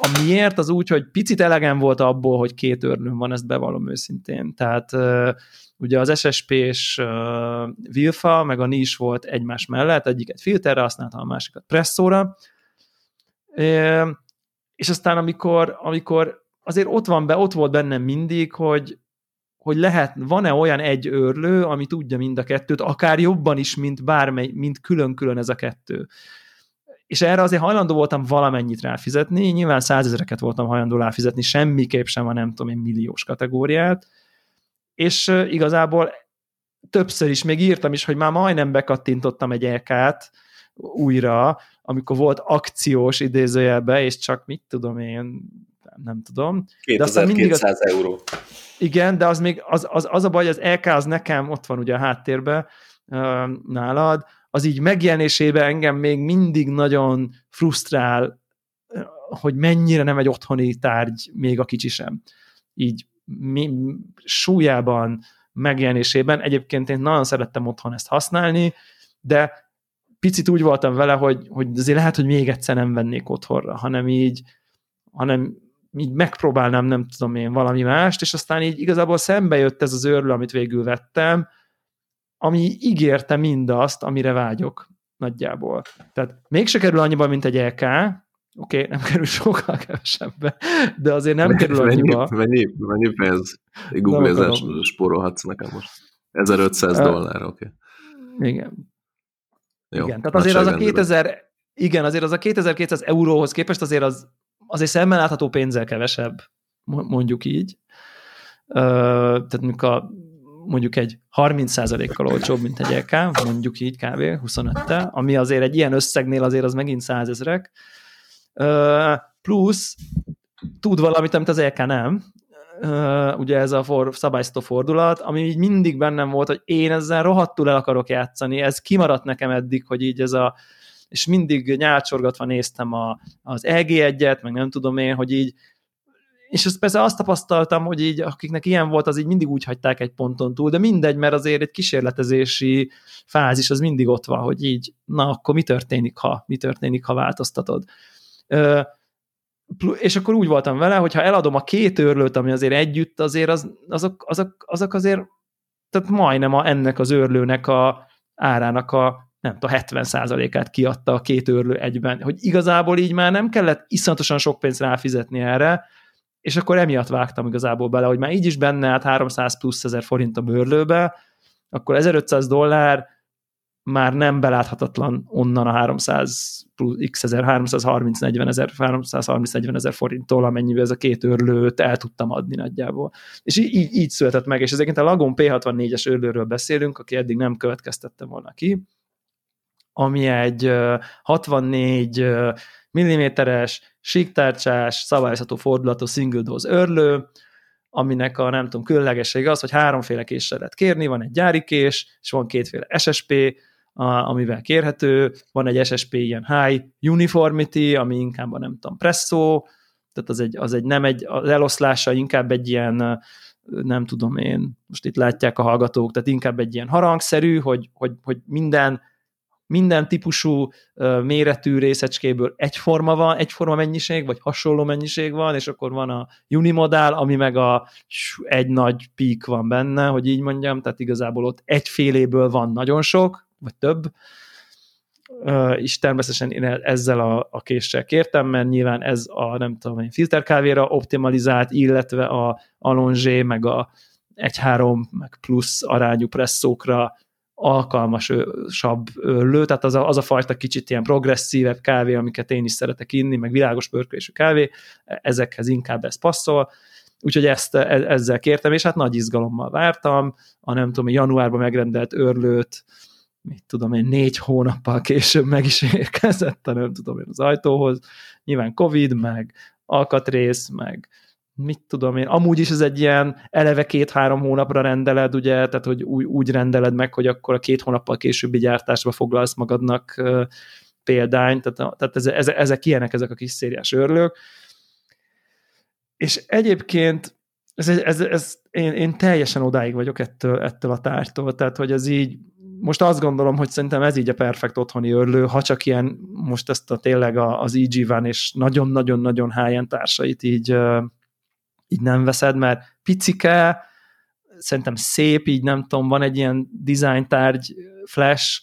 a miért az úgy, hogy picit elegem volt abból, hogy két örnöm van, ezt bevallom őszintén. Tehát ugye az SSP és uh, Wilfa, meg a Nis volt egymás mellett, egyiket filterre használtam, a másikat presszóra, uh, és aztán amikor, amikor azért ott van be, ott volt bennem mindig, hogy, hogy lehet, van-e olyan egy őrlő, ami tudja mind a kettőt, akár jobban is, mint bármely, mint külön-külön ez a kettő. És erre azért hajlandó voltam valamennyit ráfizetni, nyilván százezreket voltam hajlandó ráfizetni, semmiképp sem a nem tudom én milliós kategóriát, és igazából többször is, még írtam is, hogy már majdnem bekattintottam egy EK-t újra, amikor volt akciós idézőjelbe, és csak mit tudom én, nem tudom. De aztán mindig az... euró. Igen, de az még, az, az, az a baj, az LK az nekem ott van ugye a háttérben nálad, az így megjelenésében engem még mindig nagyon frusztrál, hogy mennyire nem egy otthoni tárgy, még a kicsi sem. Így mi, súlyában, megjelenésében. Egyébként én nagyon szerettem otthon ezt használni, de picit úgy voltam vele, hogy, hogy azért lehet, hogy még egyszer nem vennék otthonra, hanem így, hanem így megpróbálnám, nem tudom én, valami mást, és aztán így igazából szembe jött ez az őrlő, amit végül vettem, ami ígérte mindazt, amire vágyok nagyjából. Tehát mégse kerül annyiba, mint egy EK, oké, okay, nem kerül sokkal kevesebbe, de azért nem kerül annyiba. Mennyi, mennyi pénz? Egy googlezás spórolhatsz nekem most. 1500 uh, dollár, oké. Okay. Igen. Jó, igen, tehát azért az a 2000, igen, azért az a 2200 euróhoz képest azért az azért szemmel látható pénzzel kevesebb, mondjuk így. Uh, tehát mondjuk, a, mondjuk egy 30%-kal olcsóbb, mint egy EK, mondjuk így kb. 25-tel, ami azért egy ilyen összegnél azért az megint százezrek. Uh, plusz tud valamit, amit az EK nem, ugye ez a for, szabályzató fordulat, ami így mindig bennem volt, hogy én ezzel rohadtul el akarok játszani, ez kimaradt nekem eddig, hogy így ez a és mindig nyálcsorgatva néztem a, az EG1-et, meg nem tudom én, hogy így és ezt persze azt tapasztaltam, hogy így akiknek ilyen volt, az így mindig úgy hagyták egy ponton túl, de mindegy, mert azért egy kísérletezési fázis az mindig ott van, hogy így, na akkor mi történik, ha, mi történik, ha változtatod. És akkor úgy voltam vele, hogy ha eladom a két őrlőt, ami azért együtt, azért az, azok, azok, azok azért, tehát majdnem a, ennek az őrlőnek a árának a nem tudom, 70%-át kiadta a két őrlő egyben, hogy igazából így már nem kellett iszonyatosan sok pénzt ráfizetni erre, és akkor emiatt vágtam igazából bele, hogy már így is benne állt 300 plusz ezer forint a bőrlőbe, akkor 1500 dollár már nem beláthatatlan onnan a 300 plusz x ezer, 330 40 ezer, 330 40 ezer forinttól, amennyivel ez a két őrlőt el tudtam adni nagyjából. És így, így született meg, és ezeket a Lagon P64-es őrlőről beszélünk, aki eddig nem következtette volna ki, ami egy 64 milliméteres, síktárcsás, szabályozható fordulatú single dose örlő, aminek a nem tudom, különlegessége az, hogy háromféle késsel lehet kérni, van egy gyári kés, és van kétféle SSP, a, amivel kérhető, van egy SSP ilyen high uniformity, ami inkább a nem tudom, presszó, tehát az egy, az egy nem egy, az eloszlása inkább egy ilyen, nem tudom én, most itt látják a hallgatók, tehát inkább egy ilyen harangszerű, hogy, hogy, hogy minden minden típusú méretű részecskéből egyforma van, egyforma mennyiség, vagy hasonló mennyiség van, és akkor van a unimodál, ami meg a egy nagy pík van benne, hogy így mondjam, tehát igazából ott egyféléből van nagyon sok, vagy több, és természetesen én ezzel a, a késsel kértem, mert nyilván ez a nem tudom én filterkávéra optimalizált, illetve a Alongé, meg a 1-3, meg plusz arányú presszókra alkalmasabb lő, tehát az a, az a fajta kicsit ilyen progresszívebb kávé, amiket én is szeretek inni, meg világos pörkölésű kávé, ezekhez inkább ez passzol, úgyhogy ezt e, ezzel kértem, és hát nagy izgalommal vártam, a nem tudom, januárban megrendelt örlőt, mit tudom én, négy hónappal később meg is érkezett, a nem tudom én az ajtóhoz, nyilván Covid, meg alkatrész, meg mit tudom én, amúgy is ez egy ilyen eleve két-három hónapra rendeled, ugye, tehát hogy úgy, úgy rendeled meg, hogy akkor a két hónappal későbbi gyártásba foglalsz magadnak uh, példányt, tehát, tehát ez, ez, ezek ilyenek, ezek a kis szériás őrlők. És egyébként ez, ez, ez, én, én teljesen odáig vagyok ettől, ettől a tártól, tehát hogy ez így, most azt gondolom, hogy szerintem ez így a perfekt otthoni őrlő, ha csak ilyen, most ezt a tényleg az EG van, és nagyon-nagyon-nagyon high társait így így nem veszed, mert picike, szerintem szép, így nem tudom, van egy ilyen design tárgy, flash,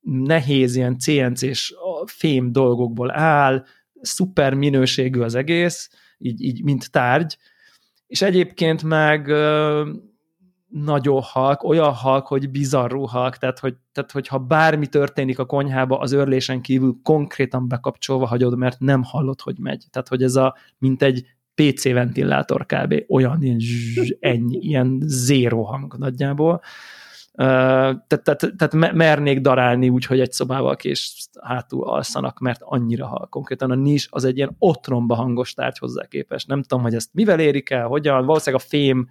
nehéz ilyen CNC-s fém dolgokból áll, szuper minőségű az egész, így, így mint tárgy, és egyébként meg nagyon halk, olyan halk, hogy bizarrú halk, tehát, hogy, tehát hogyha bármi történik a konyhába, az örlésen kívül konkrétan bekapcsolva hagyod, mert nem hallod, hogy megy. Tehát, hogy ez a, mint egy PC ventilátor kb. olyan ilyen, zzz, ennyi, ilyen zéro hang nagyjából. Tehát, tehát, tehát mernék darálni úgy, hogy egy szobával kés hátul alszanak, mert annyira hal. Konkrétan a nis az egy ilyen otromba hangos tárgy hozzá képes. Nem tudom, hogy ezt mivel érik el, hogyan, valószínűleg a fém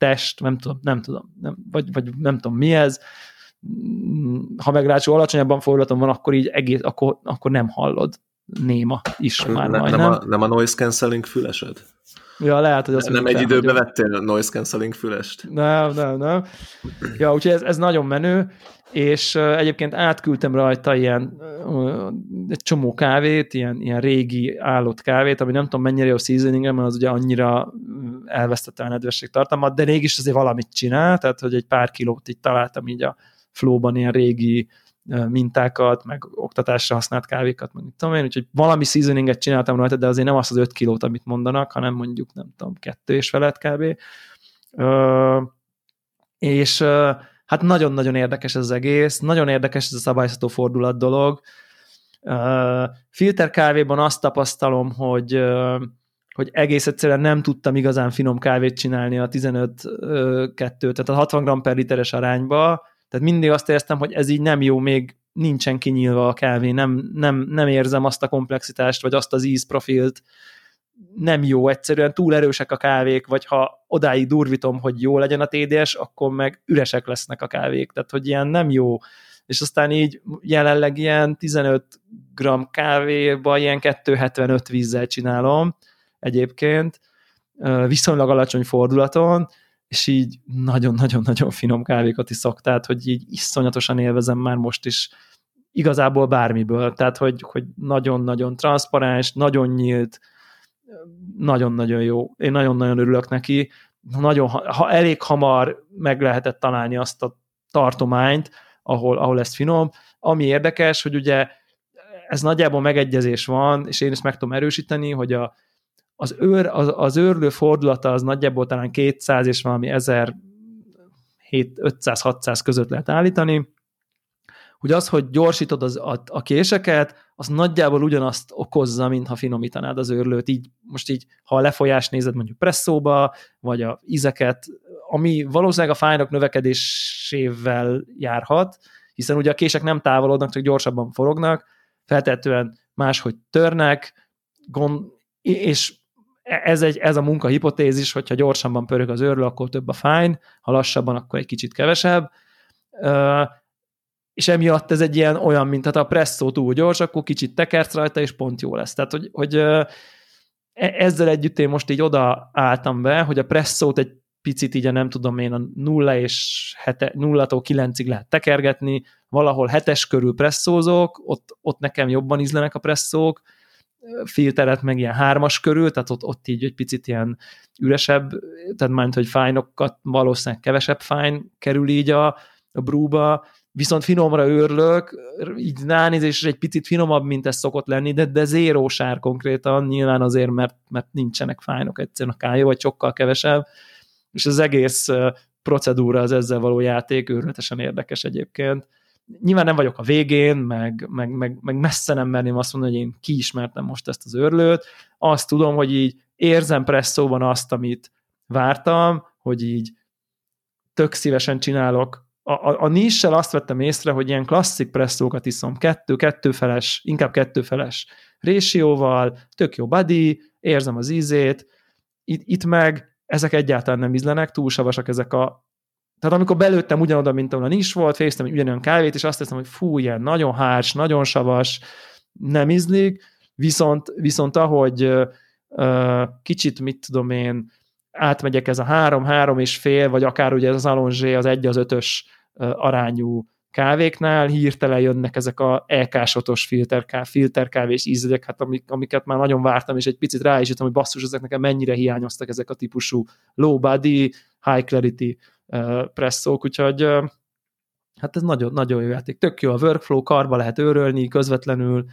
test, nem tudom, nem tudom, nem, vagy, vagy nem tudom mi ez, ha meg ráadásul alacsonyabban fordulaton van, akkor így egész, akkor, akkor nem hallod néma is már ne, majdnem. Nem a, nem a noise cancelling fülesed? Ja, lehet, hogy azt Nem egy időben vettél noise cancelling fülest? Nem, nem, nem. Ja, úgyhogy ez, ez nagyon menő, és egyébként átküldtem rajta ilyen egy csomó kávét, ilyen, ilyen régi állott kávét, ami nem tudom mennyire jó seasoning mert az ugye annyira elvesztette a nedvesség tartalmat, de mégis azért valamit csinál, tehát hogy egy pár kilót itt találtam így a flóban ilyen régi mintákat, meg oktatásra használt kávékat, meg tudom én, úgyhogy valami seasoninget csináltam rajta, de azért nem az az öt kilót, amit mondanak, hanem mondjuk, nem tudom, kettő és felett kb. Ö, és hát nagyon-nagyon érdekes ez az egész, nagyon érdekes ez a szabályzható fordulat dolog. Ö, filter kávéban azt tapasztalom, hogy hogy egész egyszerűen nem tudtam igazán finom kávét csinálni a 15-2, tehát a 60 g per literes arányba, tehát mindig azt éreztem, hogy ez így nem jó, még nincsen kinyílva a kávé, nem, nem, nem érzem azt a komplexitást, vagy azt az ízprofilt, nem jó, egyszerűen túl erősek a kávék, vagy ha odáig durvítom, hogy jó legyen a TDS, akkor meg üresek lesznek a kávék, tehát hogy ilyen nem jó. És aztán így jelenleg ilyen 15 g kávéba ilyen 275 vízzel csinálom egyébként, viszonylag alacsony fordulaton, és így nagyon-nagyon-nagyon finom kávékat iszok, tehát hogy így iszonyatosan élvezem már most is igazából bármiből, tehát hogy, hogy nagyon-nagyon transzparens, nagyon nyílt, nagyon-nagyon jó. Én nagyon-nagyon örülök neki. Nagyon, ha elég hamar meg lehetett találni azt a tartományt, ahol, ahol ez finom. Ami érdekes, hogy ugye ez nagyjából megegyezés van, és én is meg tudom erősíteni, hogy a, az, őr, az, az őrlő fordulata az nagyjából talán 200 és valami 1000 500-600 között lehet állítani, hogy az, hogy gyorsítod az, a, a késeket, az nagyjából ugyanazt okozza, mintha finomítanád az őrlőt. Így, most így, ha a lefolyás nézed mondjuk presszóba, vagy a ízeket, ami valószínűleg a fájnak növekedésével járhat, hiszen ugye a kések nem távolodnak, csak gyorsabban forognak, feltetően máshogy törnek, gond, és ez, egy, ez a munka hipotézis, hogyha gyorsabban pörög az őrlő, akkor több a fájn, ha lassabban, akkor egy kicsit kevesebb és emiatt ez egy ilyen olyan, mint hát a presszó túl gyors, akkor kicsit tekersz rajta, és pont jó lesz. Tehát, hogy, hogy e, ezzel együtt én most így oda álltam be, hogy a presszót egy picit így, nem tudom én, a 0 és 0-tól 9-ig lehet tekergetni, valahol hetes körül presszózok, ott, ott nekem jobban ízlenek a presszók, filteret meg ilyen hármas körül, tehát ott, ott így egy picit ilyen üresebb, tehát majd, hogy fájnokat valószínűleg kevesebb fájn kerül így a, a brúba, viszont finomra őrlök, így ránézésre egy picit finomabb, mint ez szokott lenni, de, de zéró sár konkrétan, nyilván azért, mert, mert nincsenek fájnok egyszerűen a kája, vagy sokkal kevesebb, és az egész procedúra, az ezzel való játék őrületesen érdekes egyébként. Nyilván nem vagyok a végén, meg, meg, meg, meg messze nem merném azt mondani, hogy én kiismertem most ezt az őrlőt, azt tudom, hogy így érzem presszóban azt, amit vártam, hogy így tök szívesen csinálok a, a, a nissel azt vettem észre, hogy ilyen klasszik presszókat iszom, kettő, kettőfeles, inkább kettőfeles résióval, tök jó body, érzem az ízét, itt, itt meg ezek egyáltalán nem ízlenek, túl savasak ezek a tehát amikor belőttem ugyanoda, mint ahol a nis volt, fésztem ugyanolyan kávét, és azt hiszem, hogy fú, ilyen nagyon hárs, nagyon savas, nem ízlik, viszont, viszont ahogy uh, kicsit, mit tudom én, átmegyek ez a három, három és fél, vagy akár ugye ez az Alonzsé az egy az ötös arányú kávéknál hirtelen jönnek ezek a EK-sotos filterká, filterkávés ízek, hát amik, amiket már nagyon vártam, és egy picit rá is jöttem, hogy basszus, ezek nekem mennyire hiányoztak ezek a típusú low body, high clarity uh, presszók, úgyhogy hát ez nagyon, nagyon jó játék. Tök jó a workflow, karba lehet őrölni közvetlenül,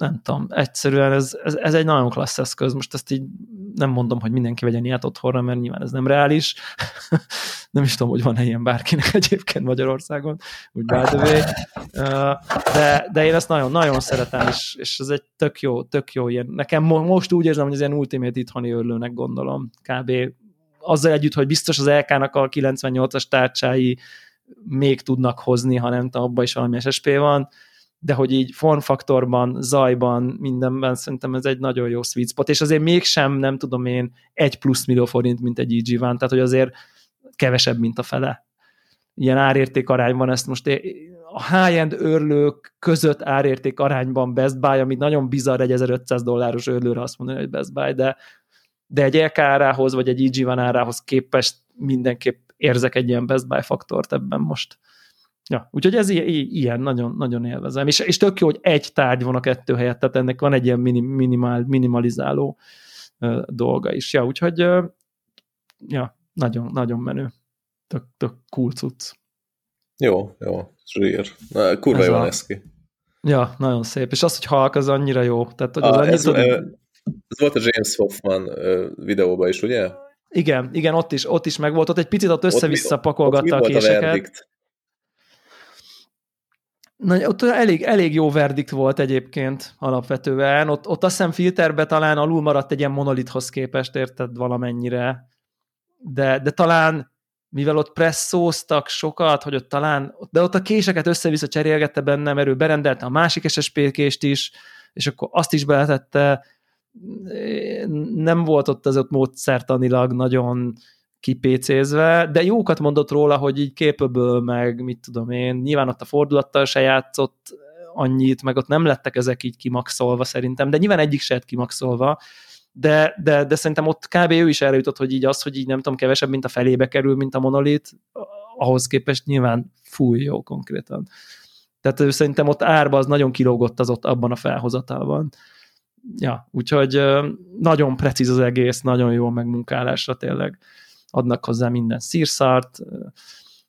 nem tudom, egyszerűen ez, ez, ez egy nagyon klassz eszköz. Most ezt így nem mondom, hogy mindenki vegyen ilyet otthonra, mert nyilván ez nem reális. nem is tudom, hogy van-e ilyen bárkinek egyébként Magyarországon, úgy by. De, de én ezt nagyon-nagyon szeretem, és, és ez egy tök jó, tök jó ilyen. Nekem most úgy érzem, hogy ez ilyen ultimate itthoni örlőnek gondolom. Kb. azzal együtt, hogy biztos az LK-nak a 98-as tárcsái még tudnak hozni, ha nem tudom, abban is valami SSP van, de hogy így formfaktorban, zajban, mindenben szerintem ez egy nagyon jó sweet spot, és azért mégsem, nem tudom én, egy plusz millió forint, mint egy EG van, tehát hogy azért kevesebb, mint a fele. Ilyen árérték arányban ezt most a high-end őrlők között árérték arányban Best Buy, ami nagyon bizarr egy 1500 dolláros őrlőre azt mondani, hogy Best Buy, de, de egy LK árához, vagy egy EG van árához képest mindenképp érzek egy ilyen Best Buy faktort ebben most. Ja, úgyhogy ez ilyen, nagyon, nagyon élvezem. És, és tök jó, hogy egy tárgy van a kettő helyett, tehát ennek van egy ilyen minimál, minimalizáló uh, dolga is. Ja, úgyhogy uh, ja, nagyon, nagyon menő. Tök, tök cool cucc. Jó, jó, zsír. Na, kurva jó lesz ki. Ja, nagyon szép. És az, hogy halk, az annyira jó. Tehát, hogy az ah, ez, tudod... ez volt a James Hoffman videóban is, ugye? Igen, igen, ott is, ott is meg volt, ott egy picit ott össze-vissza pakolgatta ott, ott a késeket. A Na, ott elég, elég jó verdikt volt egyébként alapvetően. Ott, ott azt hiszem filterbe talán alul maradt egy ilyen monolithoz képest, érted valamennyire. De, de talán, mivel ott presszóztak sokat, hogy ott talán, de ott a késeket össze-vissza cserélgette bennem, mert ő berendelte a másik SSP kést is, és akkor azt is beletette. Nem volt ott az ott módszertanilag nagyon kipécézve, de jókat mondott róla, hogy így képöből, meg mit tudom én, nyilván ott a fordulattal se játszott annyit, meg ott nem lettek ezek így kimaxolva szerintem, de nyilván egyik se lett kimaxolva, de, de, de szerintem ott kb. ő is erre jutott, hogy így az, hogy így nem tudom, kevesebb, mint a felébe kerül, mint a monolit, ahhoz képest nyilván fúj jó konkrétan. Tehát ő szerintem ott árba az nagyon kilógott az ott abban a felhozatalban. Ja, úgyhogy nagyon precíz az egész, nagyon jó megmunkálásra tényleg adnak hozzá minden szírszart.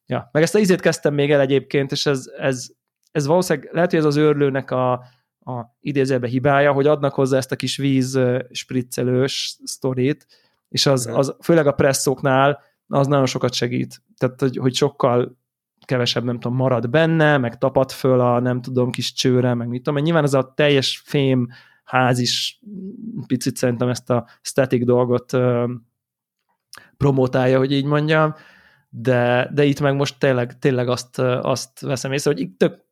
Ja, meg ezt a izét kezdtem még el egyébként, és ez, ez, ez valószínűleg lehet, hogy ez az őrlőnek a, a idézőbe hibája, hogy adnak hozzá ezt a kis víz spriccelős sztorit, és az, az főleg a presszóknál az nagyon sokat segít. Tehát, hogy, hogy sokkal kevesebb, nem tudom, marad benne, meg tapad föl a nem tudom, kis csőre, meg mit tudom, nyilván ez a teljes fém ház is picit szerintem ezt a static dolgot promotálja, hogy így mondjam, de, de itt meg most tényleg, tényleg azt, azt veszem észre, hogy itt tök,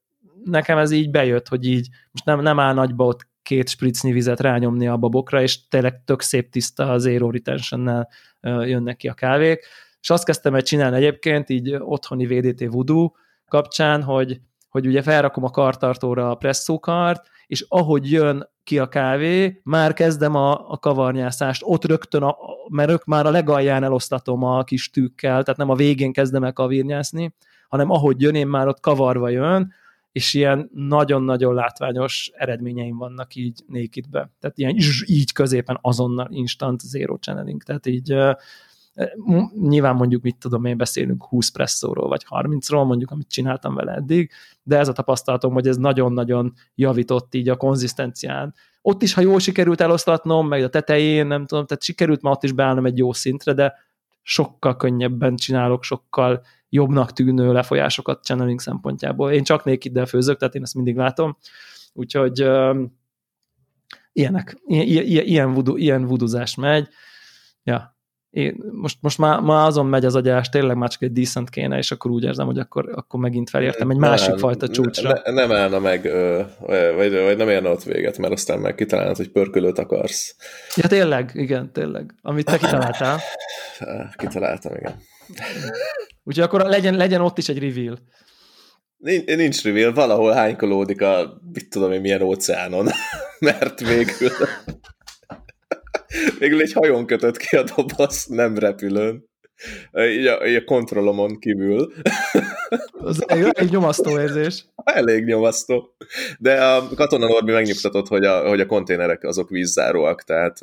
nekem ez így bejött, hogy így most nem, nem áll nagyba ott két spricnyi vizet rányomni a babokra, és tényleg tök szép tiszta az zero retention jönnek ki a kávék, és azt kezdtem el csinálni egyébként, így otthoni VDT Voodoo kapcsán, hogy, hogy ugye felrakom a kartartóra a presszókart, és ahogy jön ki a kávé, már kezdem a, a kavarnyászást, ott rögtön, a, mert ők már a legalján elosztatom a kis tűkkel, tehát nem a végén kezdem el kavirnyászni, hanem ahogy jön, én már ott kavarva jön, és ilyen nagyon-nagyon látványos eredményeim vannak így nakedbe. Tehát ilyen így középen azonnal instant zero channeling. Tehát így Nyilván mondjuk, mit tudom én, beszélünk 20 presszóról, vagy 30-ról, mondjuk, amit csináltam vele eddig, de ez a tapasztalatom, hogy ez nagyon-nagyon javított így a konzisztencián. Ott is, ha jól sikerült eloszlatnom, meg a tetején, nem tudom, tehát sikerült már ott is beállnom egy jó szintre, de sokkal könnyebben csinálok, sokkal jobbnak tűnő lefolyásokat channeling szempontjából. Én csak nékiddel főzök, tehát én ezt mindig látom. Úgyhogy ilyenek, ilyen, ilyen, vudu, ilyen vuduzás megy. Ja, én most, most már, már azon megy az agyás, tényleg már csak egy decent kéne, és akkor úgy érzem, hogy akkor, akkor megint felértem egy másik nem, fajta csúcsra. Ne, nem állna meg, vagy, vagy nem érne ott véget, mert aztán meg kitalálod, hogy pörkölőt akarsz. Ja, tényleg, igen, tényleg. Amit te kitaláltál. Kitaláltam, igen. Úgyhogy akkor legyen, legyen ott is egy reveal. Nincs, nincs reveal, valahol hánykolódik a, mit tudom én, milyen óceánon, mert végül Végül egy hajón kötött ki a doboz, nem repülőn. Így a, így a kontrollomon kívül. Az egy nyomasztó érzés. Elég nyomasztó. De a katona Norbi megnyugtatott, hogy a, hogy a konténerek azok vízzáróak, tehát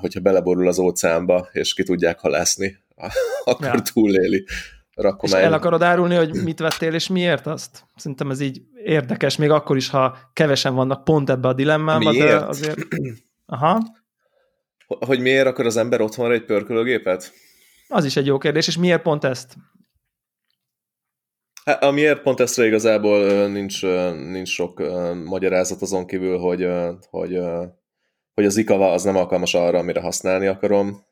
hogyha beleborul az óceánba, és ki tudják halászni, akkor ja. túléli. Rakomány. És el akarod árulni, hogy mit vettél, és miért azt? Szerintem ez így érdekes, még akkor is, ha kevesen vannak pont ebbe a dilemmában, de azért... Aha. Hogy miért akar az ember otthonra egy pörkölőgépet? Az is egy jó kérdés, és miért pont ezt? Hát, a miért pont ezt igazából nincs, nincs sok magyarázat azon kívül, hogy, hogy, hogy az ikava az nem alkalmas arra, amire használni akarom.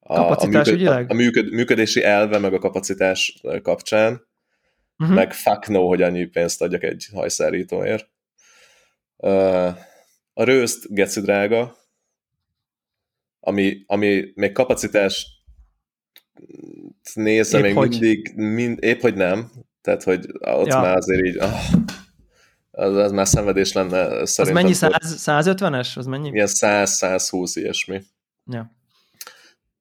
A, kapacitás a, működ, a működ, működési elve meg a kapacitás kapcsán, uh-huh. meg fuck no, hogy annyi pénzt adjak egy hajszárítóért. A rőszt geci drága, ami, ami még kapacitás nézve még hogy. mindig, mind, épp hogy nem, tehát hogy ott ja. már azért így, oh, az, az már szenvedés lenne szerintem. Az mennyi, 100, 150-es? Az mennyi? Ilyen 100-120 ilyesmi. Ja.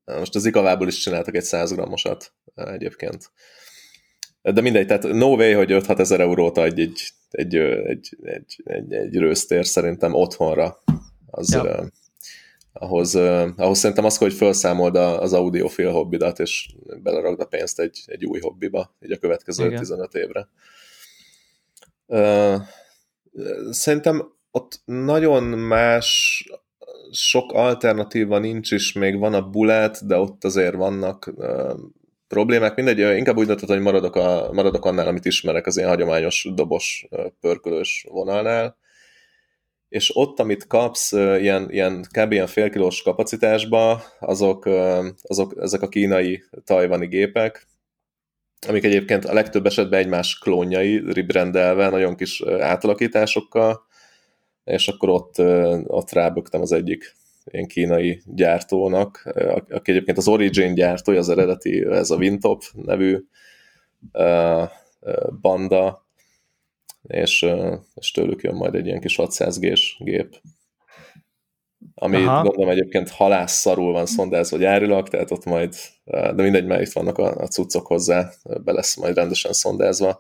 Most az ikavából is csináltak egy 100 grammosat egyébként. De mindegy, tehát no way, hogy 5-6 ezer eurót adj egy, egy, egy, egy, egy, egy rősztér szerintem otthonra. Az, ja ahhoz, ahhoz szerintem az, hogy felszámold az audiofil hobbidat, és beleragd a pénzt egy, egy új hobbiba, így a következő Igen. 15 évre. Szerintem ott nagyon más, sok alternatíva nincs is, még van a bullet, de ott azért vannak problémák. Mindegy, inkább úgy döntött, hogy maradok, a, maradok annál, amit ismerek, az ilyen hagyományos dobos pörkölős vonalnál és ott, amit kapsz ilyen, ilyen kb. ilyen félkilós kapacitásba, azok, azok ezek a kínai tajvani gépek, amik egyébként a legtöbb esetben egymás klónjai, ribrendelve, nagyon kis átalakításokkal, és akkor ott, ott rábögtem az egyik ilyen kínai gyártónak, aki egyébként az Origin gyártója, az eredeti, ez a Wintop nevű banda, és, és tőlük jön majd egy ilyen kis 600 g gép, ami Aha. gondolom egyébként halásszarul van szondázva gyárilag, tehát ott majd, de mindegy, mert itt vannak a, a cuccok hozzá, be lesz majd rendesen szondázva,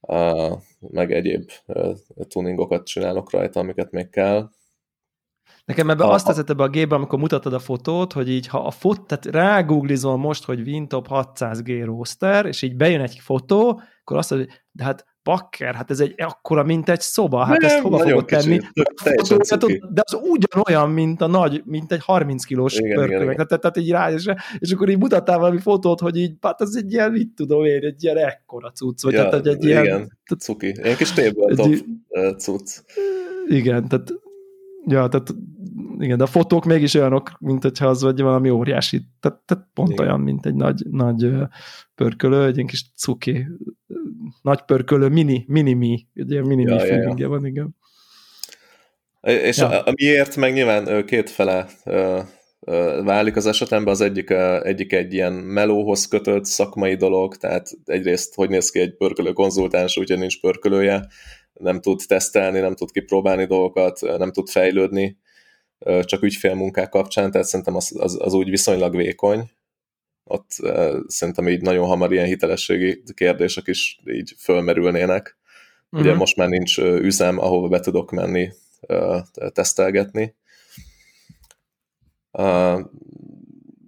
a, meg egyéb tuningokat csinálok rajta, amiket még kell. Nekem ebbe a, azt teszett ebbe a gépbe, amikor mutattad a fotót, hogy így ha a fot, tehát rágooglizol most, hogy Wintop 600G roster, és így bejön egy fotó, akkor azt mondod, hogy de hát bakker, hát ez egy akkora, mint egy szoba, hát Nem, ezt hova fogod tenni? De az ugyanolyan, mint a nagy, mint egy 30 kilós pörkölök. Tehát, tehát így rá, és, és akkor így mutattál valami fotót, hogy így, hát ez egy ilyen, mit tudom én, egy ilyen ekkora cucc, vagy ja, tehát egy ilyen... Igen, cuki. Ilyen kis tabletop cucc. Igen, tehát Ja, tehát igen, de a fotók mégis olyanok, mint hogyha az vagy valami óriási, tehát, tehát pont igen. olyan, mint egy nagy, nagy pörkölő, egy ilyen kis cuki, nagy pörkölő, mini, mini mi, ilyen mini mi ja, ja. van, igen. És ja. a, miért meg nyilván kétfele válik az esetemben, az egyik, egyik egy ilyen melóhoz kötött szakmai dolog, tehát egyrészt hogy néz ki egy pörkölő konzultáns, úgyhogy nincs pörkölője, nem tud tesztelni, nem tud kipróbálni dolgokat, nem tud fejlődni, csak ügyfélmunkák kapcsán, tehát szerintem az, az, az úgy viszonylag vékony. Ott szerintem így nagyon hamar ilyen hitelességi kérdések is így fölmerülnének. Uh-huh. Ugye mhm. most már nincs üzem, ahova be tudok menni tesztelgetni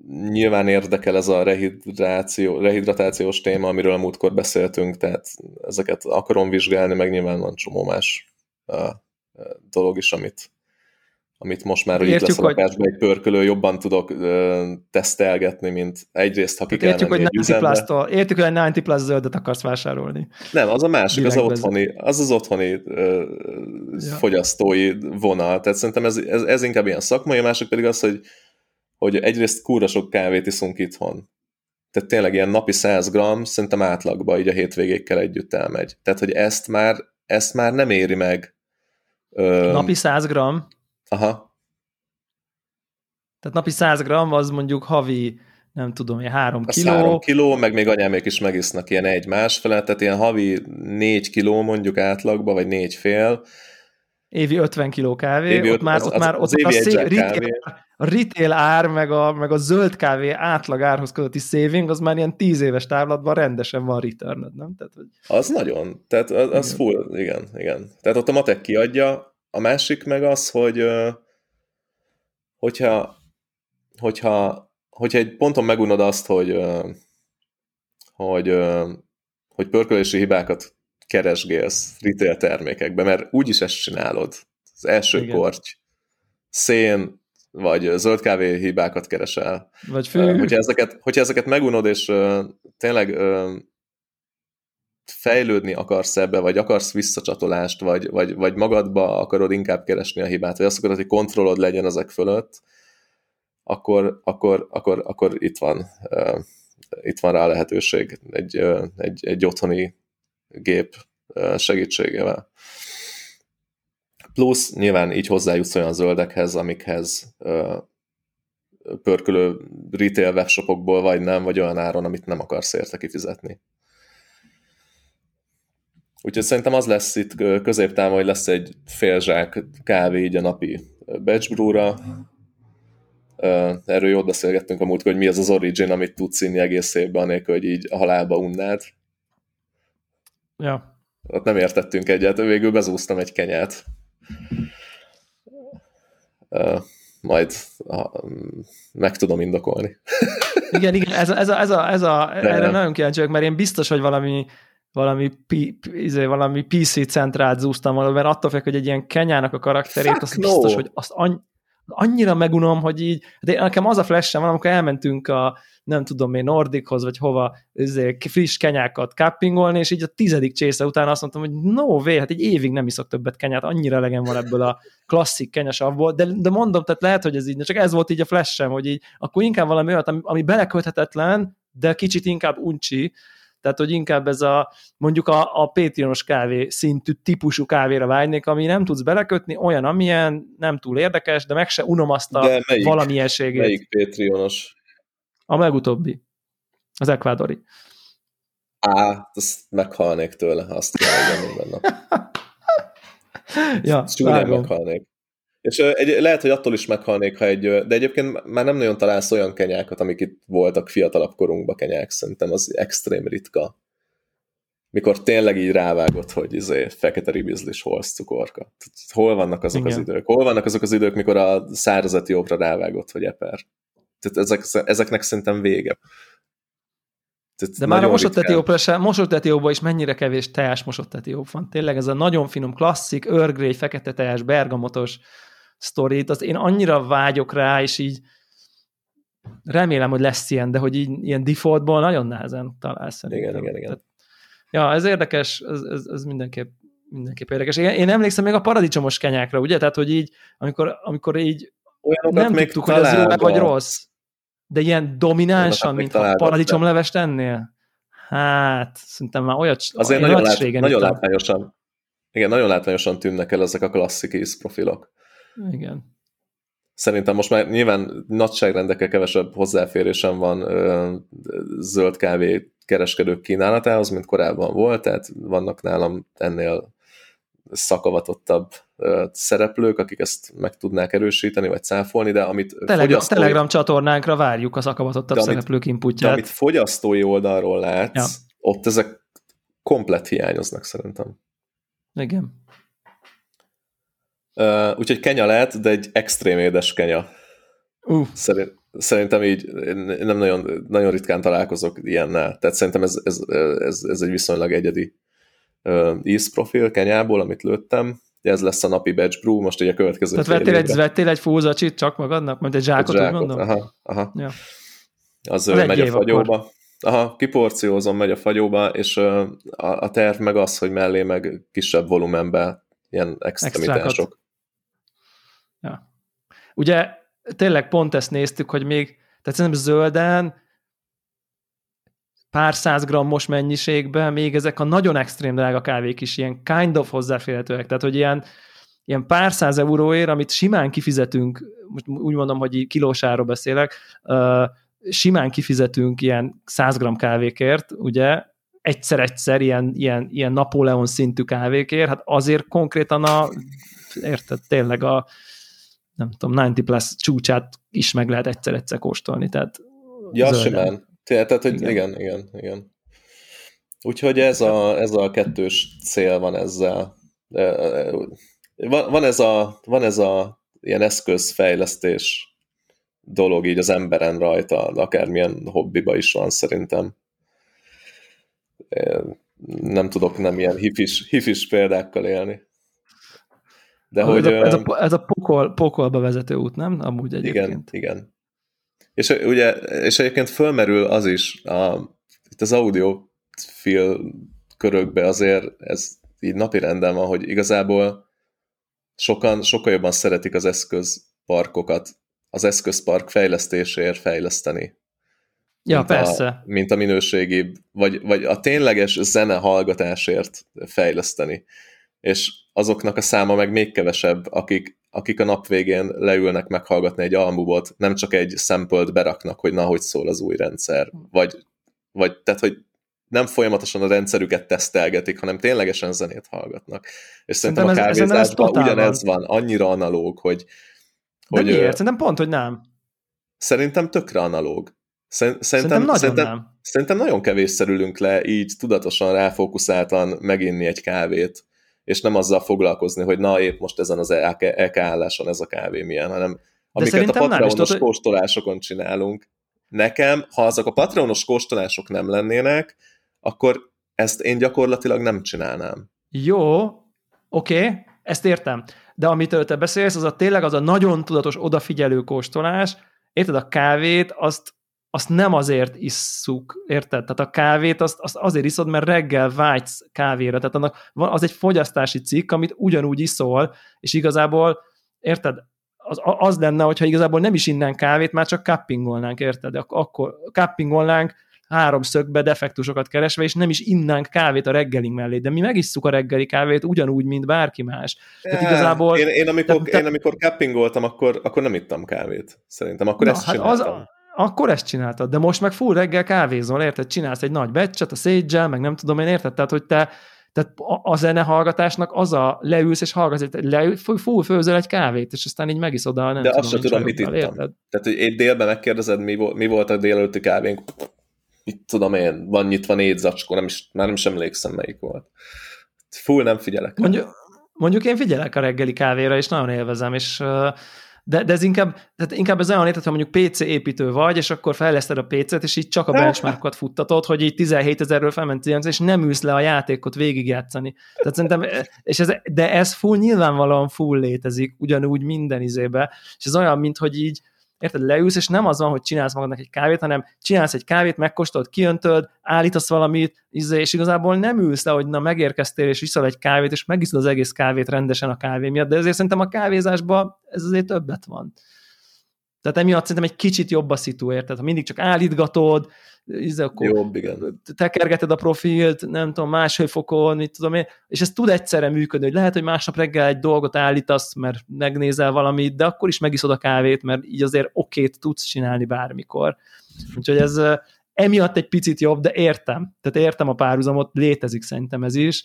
nyilván érdekel ez a rehidráció, rehidratációs téma, amiről a múltkor beszéltünk, tehát ezeket akarom vizsgálni, meg nyilván van csomó más uh, dolog is, amit, amit most már, hogy Értjük, itt lesz a lakásban egy pörkölő, jobban tudok uh, tesztelgetni, mint egyrészt, ha ki kell Értjük, hogy 90 plus értjük, hogy 90 plus zöldet akarsz vásárolni. Nem, az a másik, az, a otthoni, az az otthoni uh, ja. fogyasztói vonal, tehát szerintem ez, ez, ez inkább ilyen szakmai, a másik pedig az, hogy hogy egyrészt kúra sok kávét iszunk itthon. Tehát tényleg ilyen napi 100 gram szerintem átlagban így a hétvégékkel együtt elmegy. Tehát, hogy ezt már, ezt már nem éri meg. Ö... Napi 100 gram? Aha. Tehát napi 100 gram az mondjuk havi nem tudom, ilyen három kiló. Három kiló, meg még anyámék is megisznak ilyen egy másfele, tehát ilyen havi négy kiló mondjuk átlagba, vagy négy fél. Évi 50 kiló kávé, évi ott már, ott már ott az a szé- retail, a retail ár, meg a, meg a zöld kávé átlag árhoz közötti saving, az már ilyen 10 éves távlatban rendesen van return nem? Tehát, hogy... Az nagyon, tehát az, az igen. full, igen, igen. Tehát ott a matek kiadja, a másik meg az, hogy hogyha, hogyha, hogyha egy ponton megunod azt, hogy, hogy, hogy pörkölési hibákat keresgélsz retail termékekbe, mert úgyis ezt csinálod. Az első Igen. korty, szén, vagy zöld kávé hibákat keresel. Vagy fő. Hogyha ezeket, hogyha ezeket megunod, és tényleg fejlődni akarsz ebbe, vagy akarsz visszacsatolást, vagy, vagy, vagy magadba akarod inkább keresni a hibát, vagy azt akarod, hogy kontrollod legyen ezek fölött, akkor, akkor, akkor, akkor itt van uh, itt van rá lehetőség egy, uh, egy, egy otthoni gép segítségével. Plusz nyilván így hozzájutsz olyan zöldekhez, amikhez pörkölő retail webshopokból vagy nem, vagy olyan áron, amit nem akarsz érte kifizetni. Úgyhogy szerintem az lesz itt középtávon, hogy lesz egy félzsák kávé így a napi batch brew-ra. Erről jól beszélgettünk a múlt, hogy mi az az origin, amit tudsz inni egész évben, anélkül, hogy így a halálba unnád. Ja. Ott nem értettünk egyet, végül bezúztam egy kenyát. Majd meg tudom indokolni. igen, igen, ez a, ez a, ez a, ez a erre nagyon kíváncsi mert én biztos, hogy valami valami, P, izé, valami PC centrát zúztam volna, mert attól félek, hogy egy ilyen kenyának a karakterét, Fuck azt no. biztos, hogy azt annyira megunom, hogy így, de nekem az a flash van, amikor elmentünk a, nem tudom én, Nordichoz, vagy hova ezért, friss kenyákat kappingolni, és így a tizedik csésze után azt mondtam, hogy no way, hát egy évig nem iszok többet kenyát, annyira elegem van ebből a klasszik kenyasavból, de, de mondom, tehát lehet, hogy ez így, csak ez volt így a flash hogy így, akkor inkább valami olyat, ami, ami beleköthetetlen, de kicsit inkább uncsi, Tehát, hogy inkább ez a mondjuk a, a Patreonos kávé szintű típusú kávéra vágynék, ami nem tudsz belekötni, olyan, amilyen, nem túl érdekes, de meg se unom azt a de melyik, valamilyenségét. Melyik Patreonos? A legutóbbi. Az ekvádori. Á, azt meghalnék tőle, azt kell, nap. ja, Csúnyán meghalnék. És egy, lehet, hogy attól is meghalnék, ha egy, de egyébként már nem nagyon találsz olyan kenyákat, amik itt voltak fiatalabb korunkban kenyák, szerintem az extrém ritka. Mikor tényleg így rávágott, hogy izé, fekete ribizlis, hol cukorka. Hol vannak azok Igen. az idők? Hol vannak azok az idők, mikor a szárazati jobbra rávágott, hogy eper? Tehát ezek, ezeknek szerintem vége. Tehát De már a mosott etiópra sem, mosott etióban is mennyire kevés teás mosott etióp van. Tényleg ez a nagyon finom, klasszik, örgrély, fekete teás, bergamotos sztorit, az én annyira vágyok rá, és így remélem, hogy lesz ilyen, de hogy így ilyen defaultból nagyon nehezen találsz szerintem. Igen, igen, igen. Tehát, ja, ez érdekes, ez, ez, ez mindenképp, mindenképp érdekes. Én, én emlékszem még a paradicsomos kenyákra, ugye? Tehát, hogy így, amikor, amikor így Olyanokat nem tudtuk, hogy ez jó vagy rossz, de ilyen dominánsan, mint a paradicsomlevest ennél? Hát, szerintem már olyat... Azért nagyon, lát, nagyon látványosan, igen, nagyon látványosan tűnnek el ezek a klasszik profilok. Igen. Szerintem most már nyilván nagyságrendekkel kevesebb hozzáférésem van ö, zöld kávé kereskedők kínálatához, mint korábban volt, tehát vannak nálam ennél szakavatottabb ö, szereplők, akik ezt meg tudnák erősíteni, vagy cáfolni, de amit Telegram, fogyasztói... Telegram csatornánkra várjuk az szakavatottabb de szereplők inputját. De amit fogyasztói oldalról látsz, ja. ott ezek komplet hiányoznak szerintem. Igen. Uh, úgyhogy kenya lehet, de egy extrém édes kenya. Uh. Szerint, szerintem így nem nagyon, nagyon ritkán találkozok ilyennel. Tehát szerintem ez, ez, ez, ez egy viszonylag egyedi uh, ízprofil kenyából, amit lőttem. Ez lesz a napi batch brew, most ugye a következő Tehát vettél egy, vettél egy fúzacsit csak magadnak, majd egy zsákot, egy zsákot úgy mondom? Aha, aha. Ja. Az, az megy a fagyóba. Akkor. Aha, kiporciózom, megy a fagyóba, és a, a terv meg az, hogy mellé meg kisebb volumenben ilyen extremitások. Ja. Ugye tényleg pont ezt néztük, hogy még, tehát szerintem zölden pár száz grammos mennyiségben még ezek a nagyon extrém drága kávék is ilyen kind of hozzáférhetőek, tehát hogy ilyen, ilyen pár száz euróért, amit simán kifizetünk, most úgy mondom, hogy kilósáról beszélek, simán kifizetünk ilyen 100 gram kávékért, ugye, egyszer-egyszer ilyen, ilyen, ilyen Napóleon szintű kávékért, hát azért konkrétan a, érted, tényleg a nem tudom, 90 plus csúcsát is meg lehet egyszer-egyszer kóstolni, tehát Ja, zölden. simán. Tehát, hogy igen, igen, igen. igen. Úgyhogy ez a, ez a kettős cél van ezzel. Van, van, ez a, van ez a ilyen eszközfejlesztés dolog így az emberen rajta, akármilyen hobbiba is van szerintem. Nem tudok nem ilyen hifis, hifis példákkal élni. De hogy, ez, a, ez, a, ez a pokol, pokolba vezető út, nem? Amúgy egyébként. Igen, igen. És ugye, és egyébként fölmerül az is, a, itt az audio fil körökbe azért ez így napi renden van, hogy igazából sokan, sokkal jobban szeretik az eszközparkokat, az eszközpark fejlesztéséért fejleszteni. Ja, mint persze. A, mint a minőségi, vagy, vagy a tényleges zene hallgatásért fejleszteni. És azoknak a száma meg még kevesebb, akik, akik a nap végén leülnek meghallgatni egy albumot, nem csak egy sample beraknak, hogy na, hogy szól az új rendszer. Vagy, vagy tehát, hogy nem folyamatosan a rendszerüket tesztelgetik, hanem ténylegesen zenét hallgatnak. És szerintem, szerintem a kávézásban ugyanez van, annyira analóg, hogy... De hogy miért? Szerintem pont, hogy nem. Szerintem tökre analóg. Szerintem, szerintem, nagyon szerintem, nem. Szerintem nagyon kevés szerülünk le így tudatosan ráfókuszáltan meginni egy kávét és nem azzal foglalkozni, hogy na épp most ezen az EK álláson ez a kávé milyen, hanem amiket a Patreonos nem, kóstolásokon csinálunk. Nekem, ha azok a Patreonos kóstolások nem lennének, akkor ezt én gyakorlatilag nem csinálnám. Jó, oké, okay, ezt értem. De amit te beszélsz, az a tényleg az a nagyon tudatos odafigyelő kóstolás, érted, a kávét, azt azt nem azért isszuk, érted? Tehát a kávét azt, azt azért iszod, mert reggel vágysz kávéra, tehát annak van, az egy fogyasztási cikk, amit ugyanúgy iszol, és igazából, érted? Az, az lenne, hogyha igazából nem is innen kávét, már csak cuppingolnánk, érted? Ak- akkor cuppingolnánk háromszögbe defektusokat keresve, és nem is innánk kávét a reggelink mellé, de mi megisszuk a reggeli kávét ugyanúgy, mint bárki más. Tehát igazából... Én, én amikor, te, én amikor cappingoltam, akkor, akkor nem ittam kávét, szerintem. Akkor na, ezt hát csináltam. Az, akkor ezt csináltad, de most meg full reggel kávézol, érted? Csinálsz egy nagy beccset a sage meg nem tudom én, érted? Tehát, hogy te tehát a, a zenehallgatásnak az a leülsz és hallgatsz, leül, full főzöl egy kávét, és aztán így megiszod a nem De tudom, azt sem tudom, mit ittam. Érted? Tehát, hogy egy délben megkérdezed, mi, mi volt a délelőtti kávénk, mit tudom én, van nyitva négy zacskó, nem is, már nem is emlékszem, melyik volt. Full nem figyelek. Mondjuk, mondjuk én figyelek a reggeli kávéra, és nagyon élvezem, és uh, de, de ez inkább, tehát inkább ez olyan érted, ha mondjuk PC építő vagy, és akkor fejleszted a PC-t, és így csak a benchmarkokat futtatod, hogy így 17 ezerről felment 9, és nem ülsz le a játékot végigjátszani. Tehát szerintem, és ez, de ez full nyilvánvalóan full létezik, ugyanúgy minden izébe, és ez olyan, mint hogy így, Érted? Leülsz, és nem az van, hogy csinálsz magadnak egy kávét, hanem csinálsz egy kávét, megkóstolod, kiöntöd, állítasz valamit, izé, és igazából nem ülsz le, hogy na megérkeztél, és viszol egy kávét, és megiszod az egész kávét rendesen a kávé miatt, de ezért szerintem a kávézásban ez azért többet van. Tehát emiatt szerintem egy kicsit jobb a szitu, érted? Ha mindig csak állítgatod, íze, akkor Jobb, igen. tekergeted a profilt, nem tudom, másfokon, mit tudom én, és ez tud egyszerre működni, hogy lehet, hogy másnap reggel egy dolgot állítasz, mert megnézel valamit, de akkor is megiszod a kávét, mert így azért okét tudsz csinálni bármikor. Úgyhogy ez emiatt egy picit jobb, de értem. Tehát értem a párhuzamot, létezik szerintem ez is.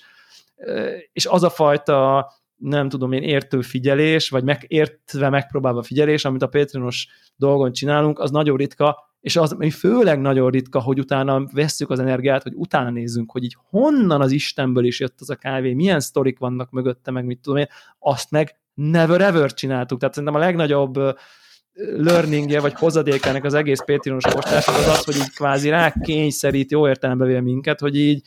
És az a fajta nem tudom én, értő figyelés, vagy meg, értve megpróbálva figyelés, amit a Patreonos dolgon csinálunk, az nagyon ritka, és az ami főleg nagyon ritka, hogy utána vesszük az energiát, hogy utána nézzünk, hogy így honnan az Istenből is jött az a kávé, milyen sztorik vannak mögötte, meg mit tudom én, azt meg never ever csináltuk. Tehát szerintem a legnagyobb learningje, vagy hozadékának az egész Patreonos postásnak az az, hogy így kvázi rá kényszerít jó értelembe vél minket, hogy így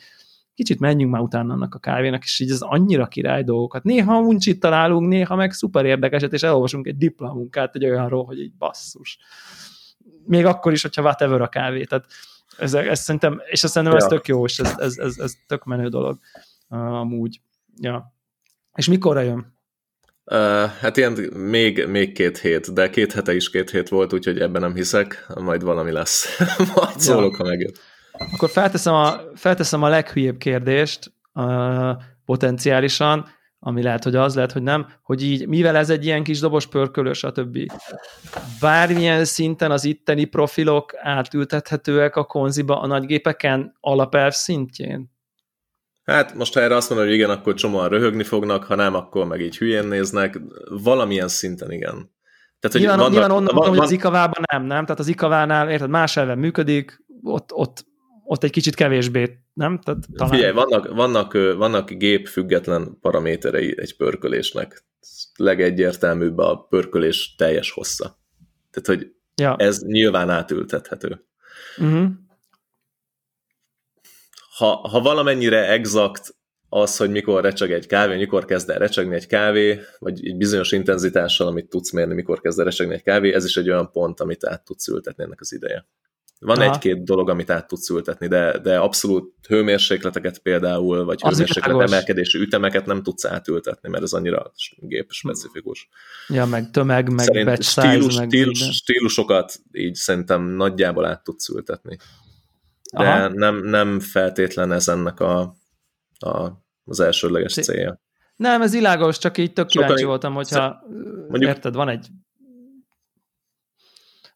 kicsit menjünk már utána annak a kávénak, és így ez annyira király dolgokat. Néha uncsit találunk, néha meg szuper érdekeset, és elolvasunk egy diplomunkát egy olyanról, hogy így basszus még akkor is, hogyha whatever a kávé. Tehát ez, ez szerintem, és azt szerintem ja. ez tök jó, és ez, ez, ez, ez tök menő dolog uh, amúgy. Ja. És mikorra jön? Uh, hát ilyen még, még két hét, de két hete is két hét volt, úgyhogy ebben nem hiszek, majd valami lesz. majd szólok, ja. ha megjön. Akkor felteszem a, felteszem a leghülyébb kérdést uh, potenciálisan ami lehet, hogy az, lehet, hogy nem, hogy így, mivel ez egy ilyen kis dobos pörkölő, stb. Bármilyen szinten az itteni profilok átültethetőek a konziba a nagygépeken alapelv szintjén? Hát most ha erre azt mondom, hogy igen, akkor csomóan röhögni fognak, ha nem, akkor meg így hülyén néznek. Valamilyen szinten igen. Tehát, hogy nyilván, vannak, nyilván onnan van, mondom, hogy az ikavában nem, nem? Tehát az ikavánál, érted, más elven működik, ott, ott ott egy kicsit kevésbé, nem? Tehát talán... Figyelj, vannak, vannak, vannak gép független paraméterei egy pörkölésnek. Legegyértelműbb a pörkölés teljes hossza. Tehát, hogy ja. ez nyilván átültethető. Uh-huh. Ha, ha valamennyire exakt az, hogy mikor recseg egy kávé, mikor kezd el recsegni egy kávé, vagy egy bizonyos intenzitással, amit tudsz mérni, mikor kezd el recsegni egy kávé, ez is egy olyan pont, amit át tudsz ültetni ennek az ideje. Van Aha. egy-két dolog, amit át tudsz ültetni, de, de abszolút hőmérsékleteket például, vagy az hőmérséklet emelkedési ütemeket nem tudsz átültetni, mert ez annyira gép specifikus. Ja, meg tömeg, meg Szerint batch stílus, size, meg stílus, stílusokat így szerintem nagyjából át tudsz ültetni. De nem, nem feltétlen ez ennek a, a, az elsődleges célja. Nem, ez világos, csak így tök kíváncsi Sokan, voltam, hogyha mondjuk, érted, van egy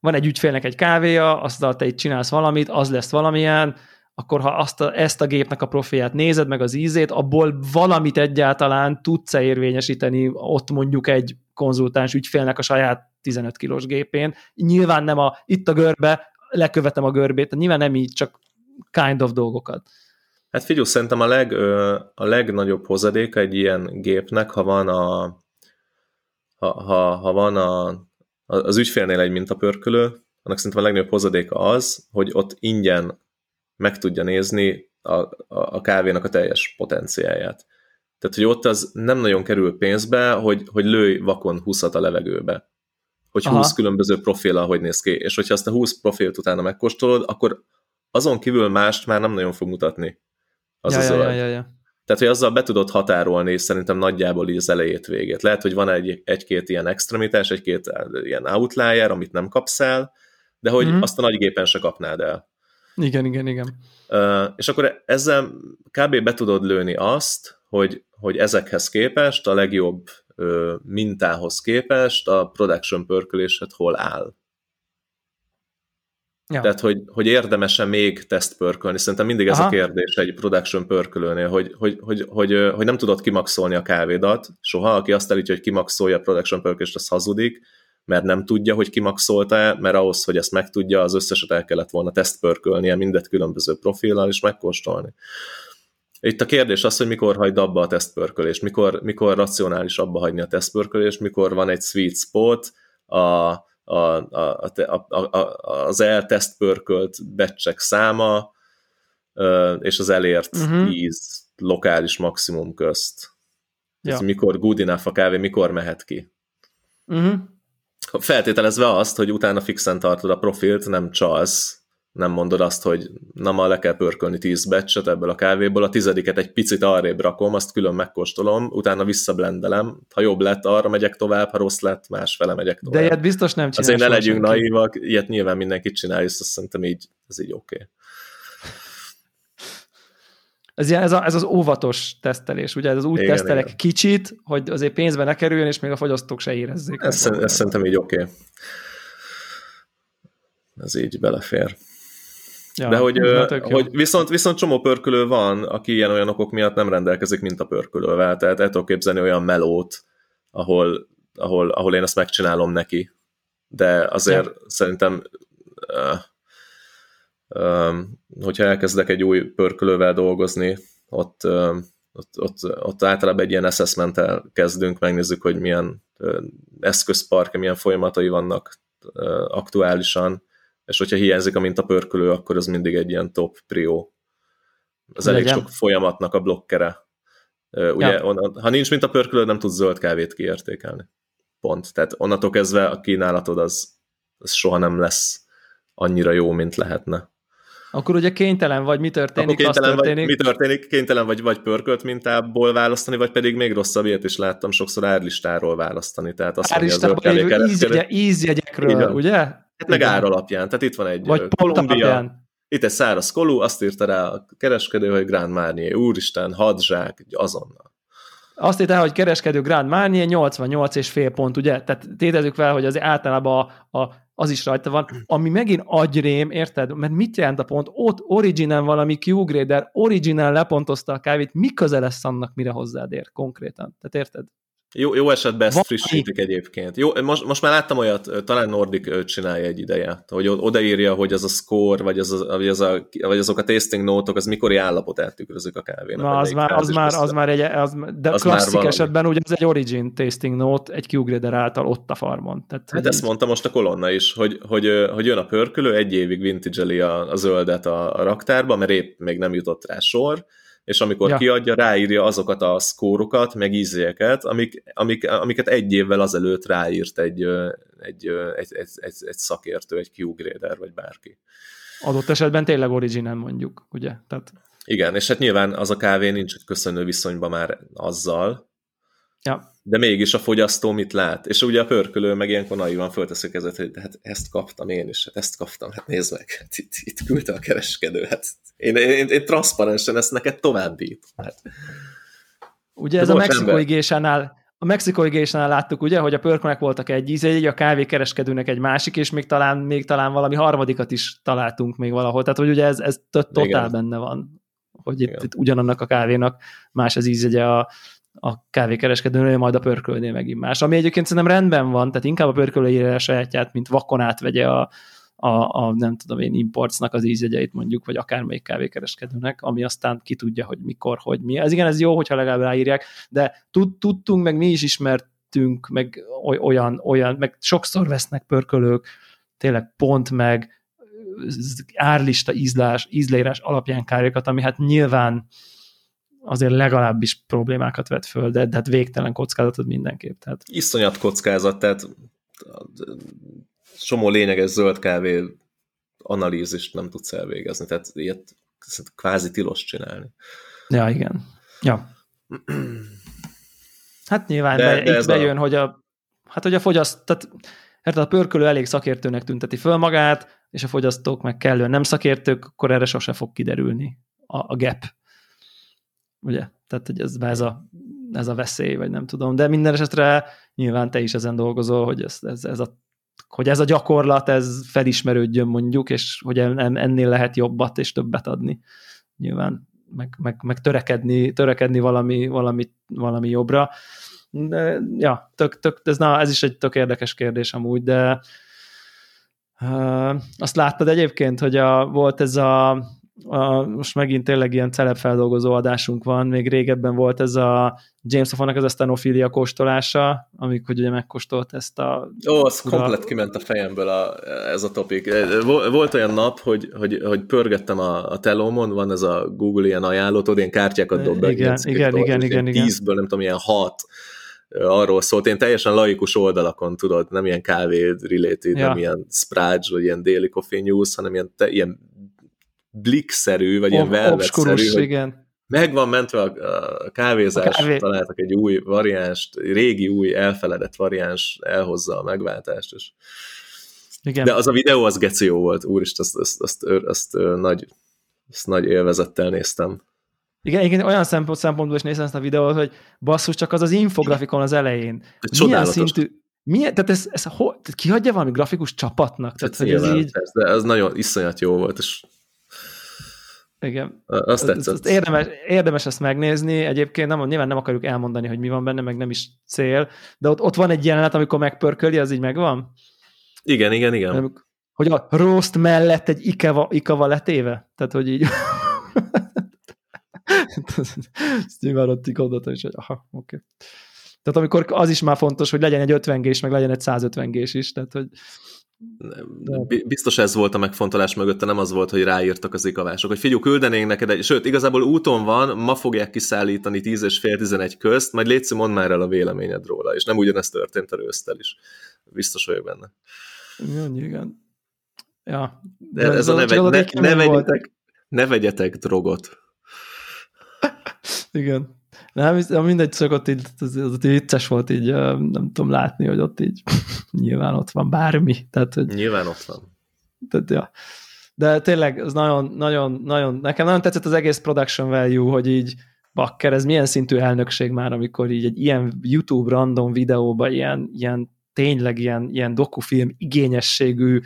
van egy ügyfélnek egy kávéja, azt te itt csinálsz valamit, az lesz valamilyen, akkor ha azt a, ezt a gépnek a profilját nézed, meg az ízét, abból valamit egyáltalán tudsz-e érvényesíteni ott mondjuk egy konzultáns ügyfélnek a saját 15 kilós gépén. Nyilván nem a itt a görbe, lekövetem a görbét, nyilván nem így, csak kind of dolgokat. Hát figyelj, szerintem a, leg, a legnagyobb hozadéka egy ilyen gépnek, ha van a ha, ha, ha van a az ügyfélnél egy mintapörkölő, annak szerintem a legnagyobb hozadéka az, hogy ott ingyen meg tudja nézni a, a, a kávénak a teljes potenciáját. Tehát, hogy ott az nem nagyon kerül pénzbe, hogy, hogy lőj vakon 20 a levegőbe. Hogy Aha. 20 különböző profil, hogy néz ki. És hogyha azt a 20 profilt utána megkóstolod, akkor azon kívül mást már nem nagyon fog mutatni. Az ja, az ja, ja, ja, ja. Tehát, hogy azzal be tudod határolni szerintem nagyjából így az elejét végét. Lehet, hogy van egy, egy-két ilyen extremitás, egy-két ilyen outlier, amit nem kapsz el, de hogy mm-hmm. azt a nagy gépen se kapnád el. Igen, igen, igen. Uh, és akkor ezzel kb. be tudod lőni azt, hogy, hogy ezekhez képest, a legjobb uh, mintához képest a production pörkölésed hol áll. Ja. Tehát, hogy, hogy érdemese még teszt pörkölni. Szerintem mindig ez Aha. a kérdés egy production pörkölőnél, hogy, hogy, hogy, hogy, hogy nem tudod kimaxolni a kávédat. Soha, aki azt elítja, hogy kimaxolja a production pörkölést, az hazudik, mert nem tudja, hogy kimaxolta-e, mert ahhoz, hogy ezt megtudja, az összeset el kellett volna tesztpörkölnie mindet különböző profillal, és megkóstolni. Itt a kérdés az, hogy mikor hagyd abba a tesztpörkölést, mikor, mikor racionális abba hagyni a tesztpörkölést, mikor van egy sweet spot, a, a, a, a, a, az elteszt pörkölt becsek száma és az elért uh-huh. íz lokális maximum közt. Ja. mikor good enough a kávé, mikor mehet ki. Uh-huh. Feltételezve azt, hogy utána fixen tartod a profilt, nem csalsz, nem mondod azt, hogy na ma le kell pörkölni 10 becset ebből a kávéból, a tizediket egy picit arrébb rakom, azt külön megkóstolom, utána visszablendelem, ha jobb lett, arra megyek tovább, ha rossz lett, másfele megyek tovább. De ilyet biztos nem csinálsz. Azért ne legyünk naívak, ilyet nyilván mindenkit csinál, és azt szerintem így, ez így oké. Okay. Ez, ilyen, ez, a, ez az óvatos tesztelés, ugye ez az úgy igen, tesztelek igen. kicsit, hogy azért pénzbe ne kerüljön, és még a fogyasztók se érezzék. Ez, ez szerintem így oké. Okay. Ez így belefér. Ja, De hogy, hogy viszont, viszont csomó pörkölő van, aki ilyen olyan okok miatt nem rendelkezik, mint a pörkölővel. Tehát el tudok képzelni olyan melót, ahol, ahol, ahol én ezt megcsinálom neki. De azért ja. szerintem hogyha elkezdek egy új pörkölővel dolgozni, ott, ott, ott, ott általában egy ilyen assessment kezdünk, megnézzük, hogy milyen eszközpark, milyen folyamatai vannak aktuálisan, és hogyha hiányzik a mintapörkölő, akkor az mindig egy ilyen top prio. Az elég sok folyamatnak a blokkere. Ugye, ja. on, ha nincs mintapörkölő, nem tudsz zöld kávét kiértékelni. Pont. Tehát onnantól kezdve a kínálatod az, az soha nem lesz annyira jó, mint lehetne. Akkor ugye kénytelen vagy, mi történik, Akkor kénytelen történik. Vagy, mi történik, kénytelen vagy, vagy pörkölt mintából választani, vagy pedig még rosszabb ilyet is láttam sokszor árlistáról választani. Tehát azt mondja, az ízjegy, ízjegyekről, ugye? Hát meg ár alapján. Tehát itt van egy Vagy Kolumbia, itt egy száraz kolú, azt írta rá a kereskedő, hogy Grand Marnier, úristen, hadzsák, azonnal. Azt írta, hogy kereskedő Grand Marnier 88 és fél pont, ugye? Tehát tétezzük fel, hogy az általában a, a, az is rajta van, ami megint agyrém, érted? Mert mit jelent a pont? Ott original valami Q-grader, original lepontozta a kávét, mi köze lesz annak, mire hozzád ér konkrétan? Tehát érted? Jó, jó esetben ezt frissítik egyébként. Jó, most, most már láttam olyat, talán Nordic csinálja egy ideje, hogy odaírja, hogy az a score, vagy, az a, vagy, az a, vagy azok a tasting nótok, az mikori állapotát tükrözik a kávénak. Na, az már, az már, az már egy, az, de az klasszik már esetben ugye ez egy origin tasting note egy Q-grader által ott a farmon. Tehát, hát ezt így... mondta most a kolonna is, hogy, hogy, hogy jön a pörkölő, egy évig vintage a, a zöldet a, a raktárba, mert épp még nem jutott rá sor, és amikor ja. kiadja, ráírja azokat a szkórokat, meg ízéket, amik, amik, amiket egy évvel azelőtt ráírt egy, egy, egy, egy, egy, egy szakértő, egy Q-grader, vagy bárki. Adott esetben tényleg original mondjuk, ugye? Tehát... Igen, és hát nyilván az a kávé nincs köszönő viszonyban már azzal, ja de mégis a fogyasztó mit lát? És ugye a pörkölő meg ilyenkor naivan fölteszi kezet, hogy hát ezt kaptam én is, hát ezt kaptam, hát nézd meg, hát itt, itt küldte a kereskedő, hát én, én, én transzparensen ezt neked továbbítom. Hát. Ugye ez a mexikói gésánál, a mexikói gésánál láttuk, ugye, hogy a pörkölnek voltak egy íze, a kávékereskedőnek egy másik, és még talán, még talán valami harmadikat is találtunk még valahol. Tehát, hogy ugye ez, ez totál Igen. benne van, hogy itt, itt ugyanannak a kávénak más az ízegye a, a kávékereskedőnél, majd a pörkölnél megint más. Ami egyébként szerintem rendben van, tehát inkább a pörkölő írja a sajátját, mint vakon átvegye a, a, a, nem tudom én, importsnak az ízjegyeit mondjuk, vagy akármelyik kávékereskedőnek, ami aztán ki tudja, hogy mikor, hogy mi. Ez igen, ez jó, hogyha legalább ráírják, de tud, tudtunk, meg mi is ismertünk, meg olyan, olyan, meg sokszor vesznek pörkölők, tényleg pont meg árlista ízlás, ízleírás alapján kávékat, ami hát nyilván azért legalábbis problémákat vet föl, de, de hát végtelen kockázatot mindenképp. Tehát. Iszonyat kockázat, tehát somó lényeges zöld kávé analízist nem tudsz elvégezni, tehát ilyet kvázi tilos csinálni. Ja, igen. Ja. Hát nyilván de, be, de itt bejön, a... hogy a, hát hogy a fogyaszt, tehát hát a pörkölő elég szakértőnek tünteti föl magát, és a fogyasztók meg kellően nem szakértők, akkor erre sose fog kiderülni a, a gap. Ugye? Tehát, hogy ez, ez, a, ez a veszély, vagy nem tudom. De minden esetre nyilván te is ezen dolgozol, hogy ez, ez, ez a hogy ez a gyakorlat, ez felismerődjön mondjuk, és hogy ennél lehet jobbat és többet adni. Nyilván meg, meg, meg törekedni, törekedni valami, valami, valami jobbra. De, ja, tök, tök, ez, na, ez is egy tök érdekes kérdés amúgy, de uh, azt láttad egyébként, hogy a, volt ez a a, most megint tényleg ilyen celebfeldolgozó adásunk van, még régebben volt ez a James Hoffmannak az a stenofilia kóstolása, amikor ugye megkóstolt ezt a... Ó, az ura... komplet kiment a fejemből a, ez a topik. Volt olyan nap, hogy, hogy, hogy pörgettem a, a telómon, van ez a Google ilyen ajánlót, ott ilyen kártyákat dob be. Igen, igen, igen, igen, igen. Tízből nem tudom, ilyen hat arról szólt, én teljesen laikus oldalakon, tudod, nem ilyen kávé related, ja. nem ilyen Sprage, vagy ilyen Daily Coffee News, hanem ilyen, te, ilyen blikszerű, vagy ilyen velvetszerű, hogy igen. meg van mentve a, a kávézás, a kávé. találtak egy új variánst, régi új elfeledett variáns elhozza a megváltást, és igen. De az a videó az geció volt, úristen, azt, azt, azt, azt, azt, nagy, azt nagy élvezettel néztem. Igen, igen, olyan szempont, szempontból is néztem ezt a videót, hogy basszus, csak az az infografikon az elején. Milyen szintű, milyen, tehát ez, ez ho, kihagyja valami grafikus csapatnak? Tehát, tehát hogy ez így... De ez nagyon iszonyat jó volt, és igen. Azt tetszett. Azt érdemes, érdemes ezt megnézni. Egyébként nem, nyilván nem akarjuk elmondani, hogy mi van benne, meg nem is cél, de ott, ott van egy jelenet, amikor megpörköli, az így megvan? Igen, igen, igen. Hogy a roast mellett egy ikava, ikava letéve? Tehát, hogy így... Ezt nyilván ott gondoltam is, hogy aha, oké. Okay. Tehát amikor az is már fontos, hogy legyen egy 50 g meg legyen egy 150 g is, tehát hogy Biztos ez volt a megfontolás mögötte, nem az volt, hogy ráírtak az ikavások, hogy figyelj, küldenénk neked egy, sőt, igazából úton van, ma fogják kiszállítani 10 és fél 11 közt, majd légy mondd már el a véleményed róla, és nem ugyanezt történt a rősztel is. Biztos vagyok benne. Igen, igen. Ja. De, De ez, a, a ne, ne, ne, vegyetek, ne vegyetek drogot. igen. Nem, mindegy, csak ott így, az, az, az vicces volt így, nem tudom látni, hogy ott így nyilván ott van bármi. Tehát, hogy, nyilván ott van. Tehát, ja. De tényleg, az nagyon, nagyon, nagyon, nekem nagyon tetszett az egész production value, hogy így bakker, ez milyen szintű elnökség már, amikor így egy ilyen YouTube random videóba ilyen, ilyen tényleg ilyen, ilyen dokufilm igényességű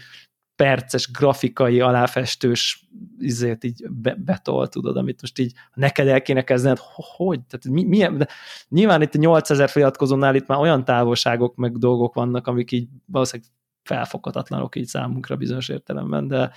perces, grafikai, aláfestős izét így be, betol, tudod, amit most így neked el kéne kezdened, hogy? Tehát mi, milyen, de nyilván itt a 8000 feliratkozónál itt már olyan távolságok meg dolgok vannak, amik így valószínűleg felfoghatatlanok így számunkra bizonyos értelemben, de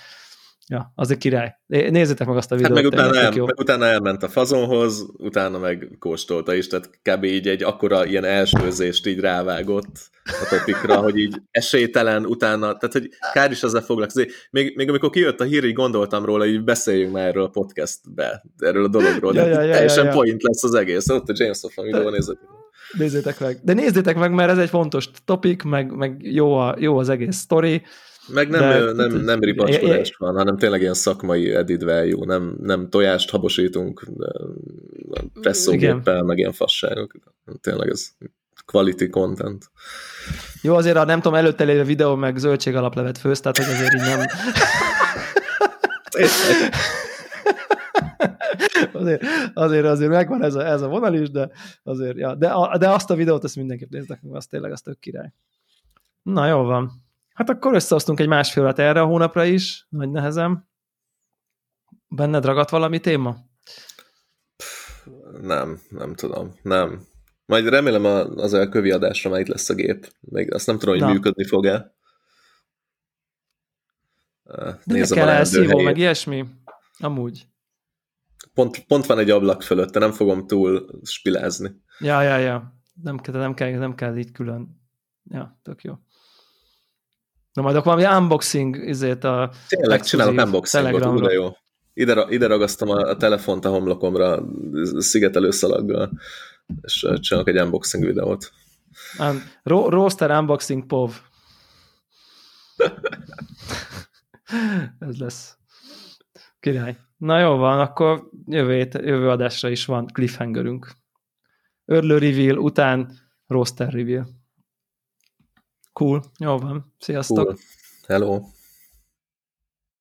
Ja, az egy király. Nézzétek meg azt a videót. Hát meg utána, el, meg utána elment a fazonhoz, utána meg kóstolta is, tehát kb. így egy akkora ilyen elsőzést így rávágott a topikra, hogy így esélytelen utána, tehát hogy kár is ezzel foglalkozni. Még, még amikor kijött a hír, így gondoltam róla, hogy beszéljünk már erről a podcastbe, erről a dologról, de ja, ja, teljesen ja, ja. point lesz az egész. Ott a James Hoffman videóban nézzétek. Nézzétek meg. De nézzétek meg, mert ez egy fontos topik, meg, meg jó, a, jó az egész sztori, meg nem, de, nem, nem ribacskolás van, hanem tényleg ilyen szakmai edit value, nem, nem tojást habosítunk presszógéppel, meg ilyen fasságok. Tényleg ez quality content. Jó, azért a nem tudom, előtte lévő videó meg zöldség alaplevet főz, tehát hogy azért így nem... azért, azért, azért megvan ez a, ez a vonal is, de azért, ja. de, a, de azt a videót, ezt mindenképp néznek meg, az tényleg az tök király. Na, jó van. Hát akkor összehoztunk egy másfél órát erre a hónapra is, nagy nehezem. Benned ragadt valami téma? Nem, nem tudom, nem. Majd remélem az elkövi adásra már itt lesz a gép. Még azt nem tudom, hogy Na. működni fog-e. Nézem kell elszívó, meg ilyesmi? Amúgy. Pont, pont van egy ablak fölött, nem fogom túl spilázni. Ja, ja, ja. Nem, nem, kell, nem kell így külön. Ja, tök jó. Na majd akkor valami unboxing izét a Tényleg csinálok unboxingot, újra jó. Ide, ide ragasztom a, a telefont a homlokomra szigetelő szalaggal, és csinálok egy unboxing videót. Um, ro roaster unboxing pov. Ez lesz. Király. Na jó van, akkor jövő, jövő adásra is van cliffhangerünk. Örlő reveal után roaster reveal. Cool, jó van. Sziasztok. Cool. Hello.